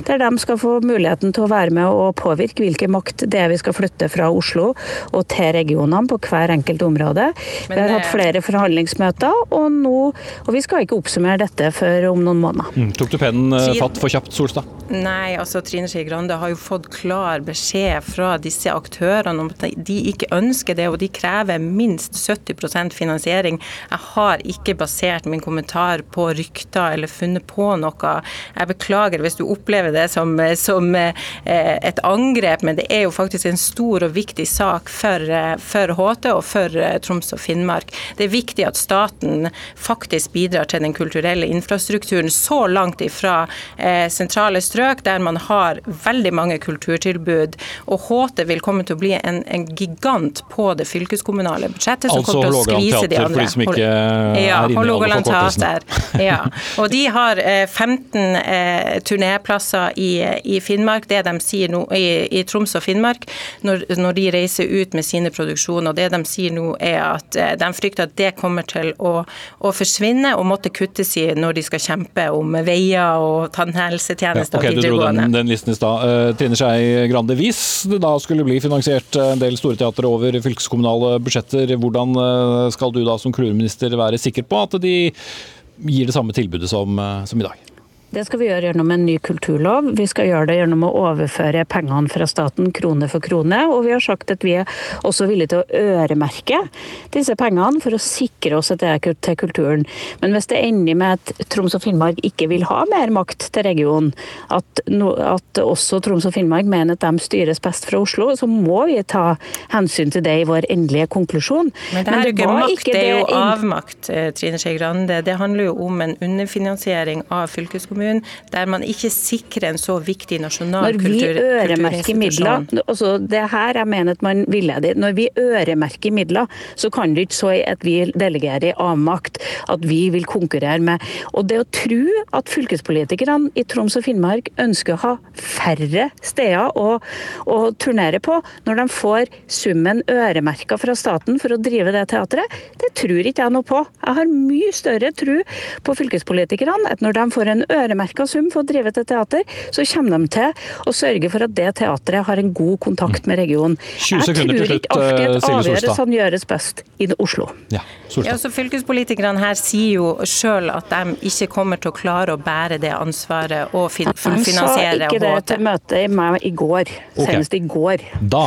Der de skal få muligheten til å være med og påvirke hvilken makt det er vi skal flytte fra Oslo og til regionene på hver enkelt område. vi har hatt flere forhandlingsmøter, og, nå, og vi skal ikke oppsummere dette før om noen måneder. Mm. Tok du pennen eh, fatt for kjapt, Solstad? Nei, altså Trine Skei Grande har jo fått klar beskjed fra disse aktørene om at de ikke ønsker det, og de krever minst 70% finansiering. Jeg har ikke basert min kommentar på rykter eller funnet på noe. Jeg beklager hvis du opplever det som, som eh, et angrep, men det er jo faktisk en stor og viktig sak for, eh, for HT og for eh, Troms og Finnmark. Det er viktig at staten faktisk bidrar til den kulturelle infrastrukturen så langt ifra sentrale strøk der man har veldig mange kulturtilbud. Og HT vil komme til å bli en, en gigant på det fylkeskommunale budsjettet. som Altså kommer til å skvise de teater, for andre. de som ikke er inne i alle forkortelsene. Ja. Og de har eh, 15 eh, turnéplasser i, i Finnmark, det de sier nå, i, i Troms og Finnmark, når, når de reiser ut med sine produksjoner. Og det de sier nå er at eh, de frykter at det kommer til å, å forsvinne og måtte kuttes i når de skal kjempe om veier og tannhelsetjenester ok, og du dro videregående. den, den listen i stad. Eh, Trine Skei Grande, hvis det da skulle bli finansiert en del store teatre over fylkeskommunale budsjetter, hvordan eh, skal du da som kulturminister være sikker på at de gir det samme tilbudet som, eh, som i dag? Det skal vi gjøre gjennom en ny kulturlov. Vi skal gjøre det gjennom å overføre pengene fra staten krone for krone. Og vi har sagt at vi er også villige til å øremerke disse pengene for å sikre oss at det er til kulturen. Men hvis det ender med at Troms og Finnmark ikke vil ha mer makt til regionen, at, no, at også Troms og Finnmark mener at de styres best fra Oslo, så må vi ta hensyn til det i vår endelige konklusjon. Men det her er jo ikke makt, det er jo avmakt, eh, Trine Skei Grande. Det handler jo om en underfinansiering av fylkeskommunen, der man ikke sikrer en så viktig nasjonal Når vi øremerker midler altså Det her jeg mener at man villeder. Når vi øremerker midler, så kan det ikke så at vi delegerer i avmakt, at vi vil konkurrere med Og det å tro at fylkespolitikerne i Troms og Finnmark ønsker å ha færre steder å, å turnere på, når de får summen øremerka fra staten for å drive det teatret, det tror ikke jeg noe på. Jeg har mye større tro på fylkespolitikerne, at når de får en øremerka sum for å drive et teater, så kommer de til å sørge for at det teatret har en god kontakt med regionen. Jeg tror ikke alltid eh, at Silje Solstad. avgjørelsene gjøres best i Oslo. Ja, Ja, så Fylkespolitikerne her sier jo sjøl at de ikke kommer til å klare å bære det ansvaret og fullfinansiere. De sa ikke det til møtet i meg i går, senest okay. i går. Da,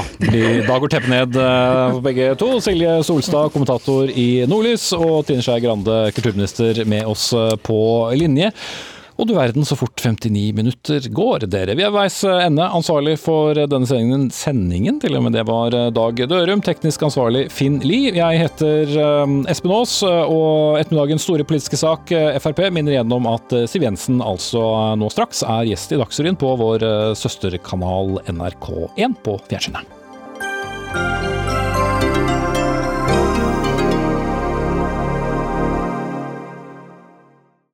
da går teppet ned eh, for begge to. Silje Solstad, kommentator i Nordlys, og Trine Skei Grande, kulturminister, med oss eh, på linje. Og du verden så fort 59 minutter går, dere. Vi er veis ende. Ansvarlig for denne sendingen, sendingen til og med det var Dag Dørum. Teknisk ansvarlig Finn Lie. Jeg heter Espen Aas, og ettermiddagens store politiske sak, Frp, minner igjen om at Siv Jensen altså nå straks er gjest i Dagsrevyen på vår søsterkanal NRK1 på fjernsynet.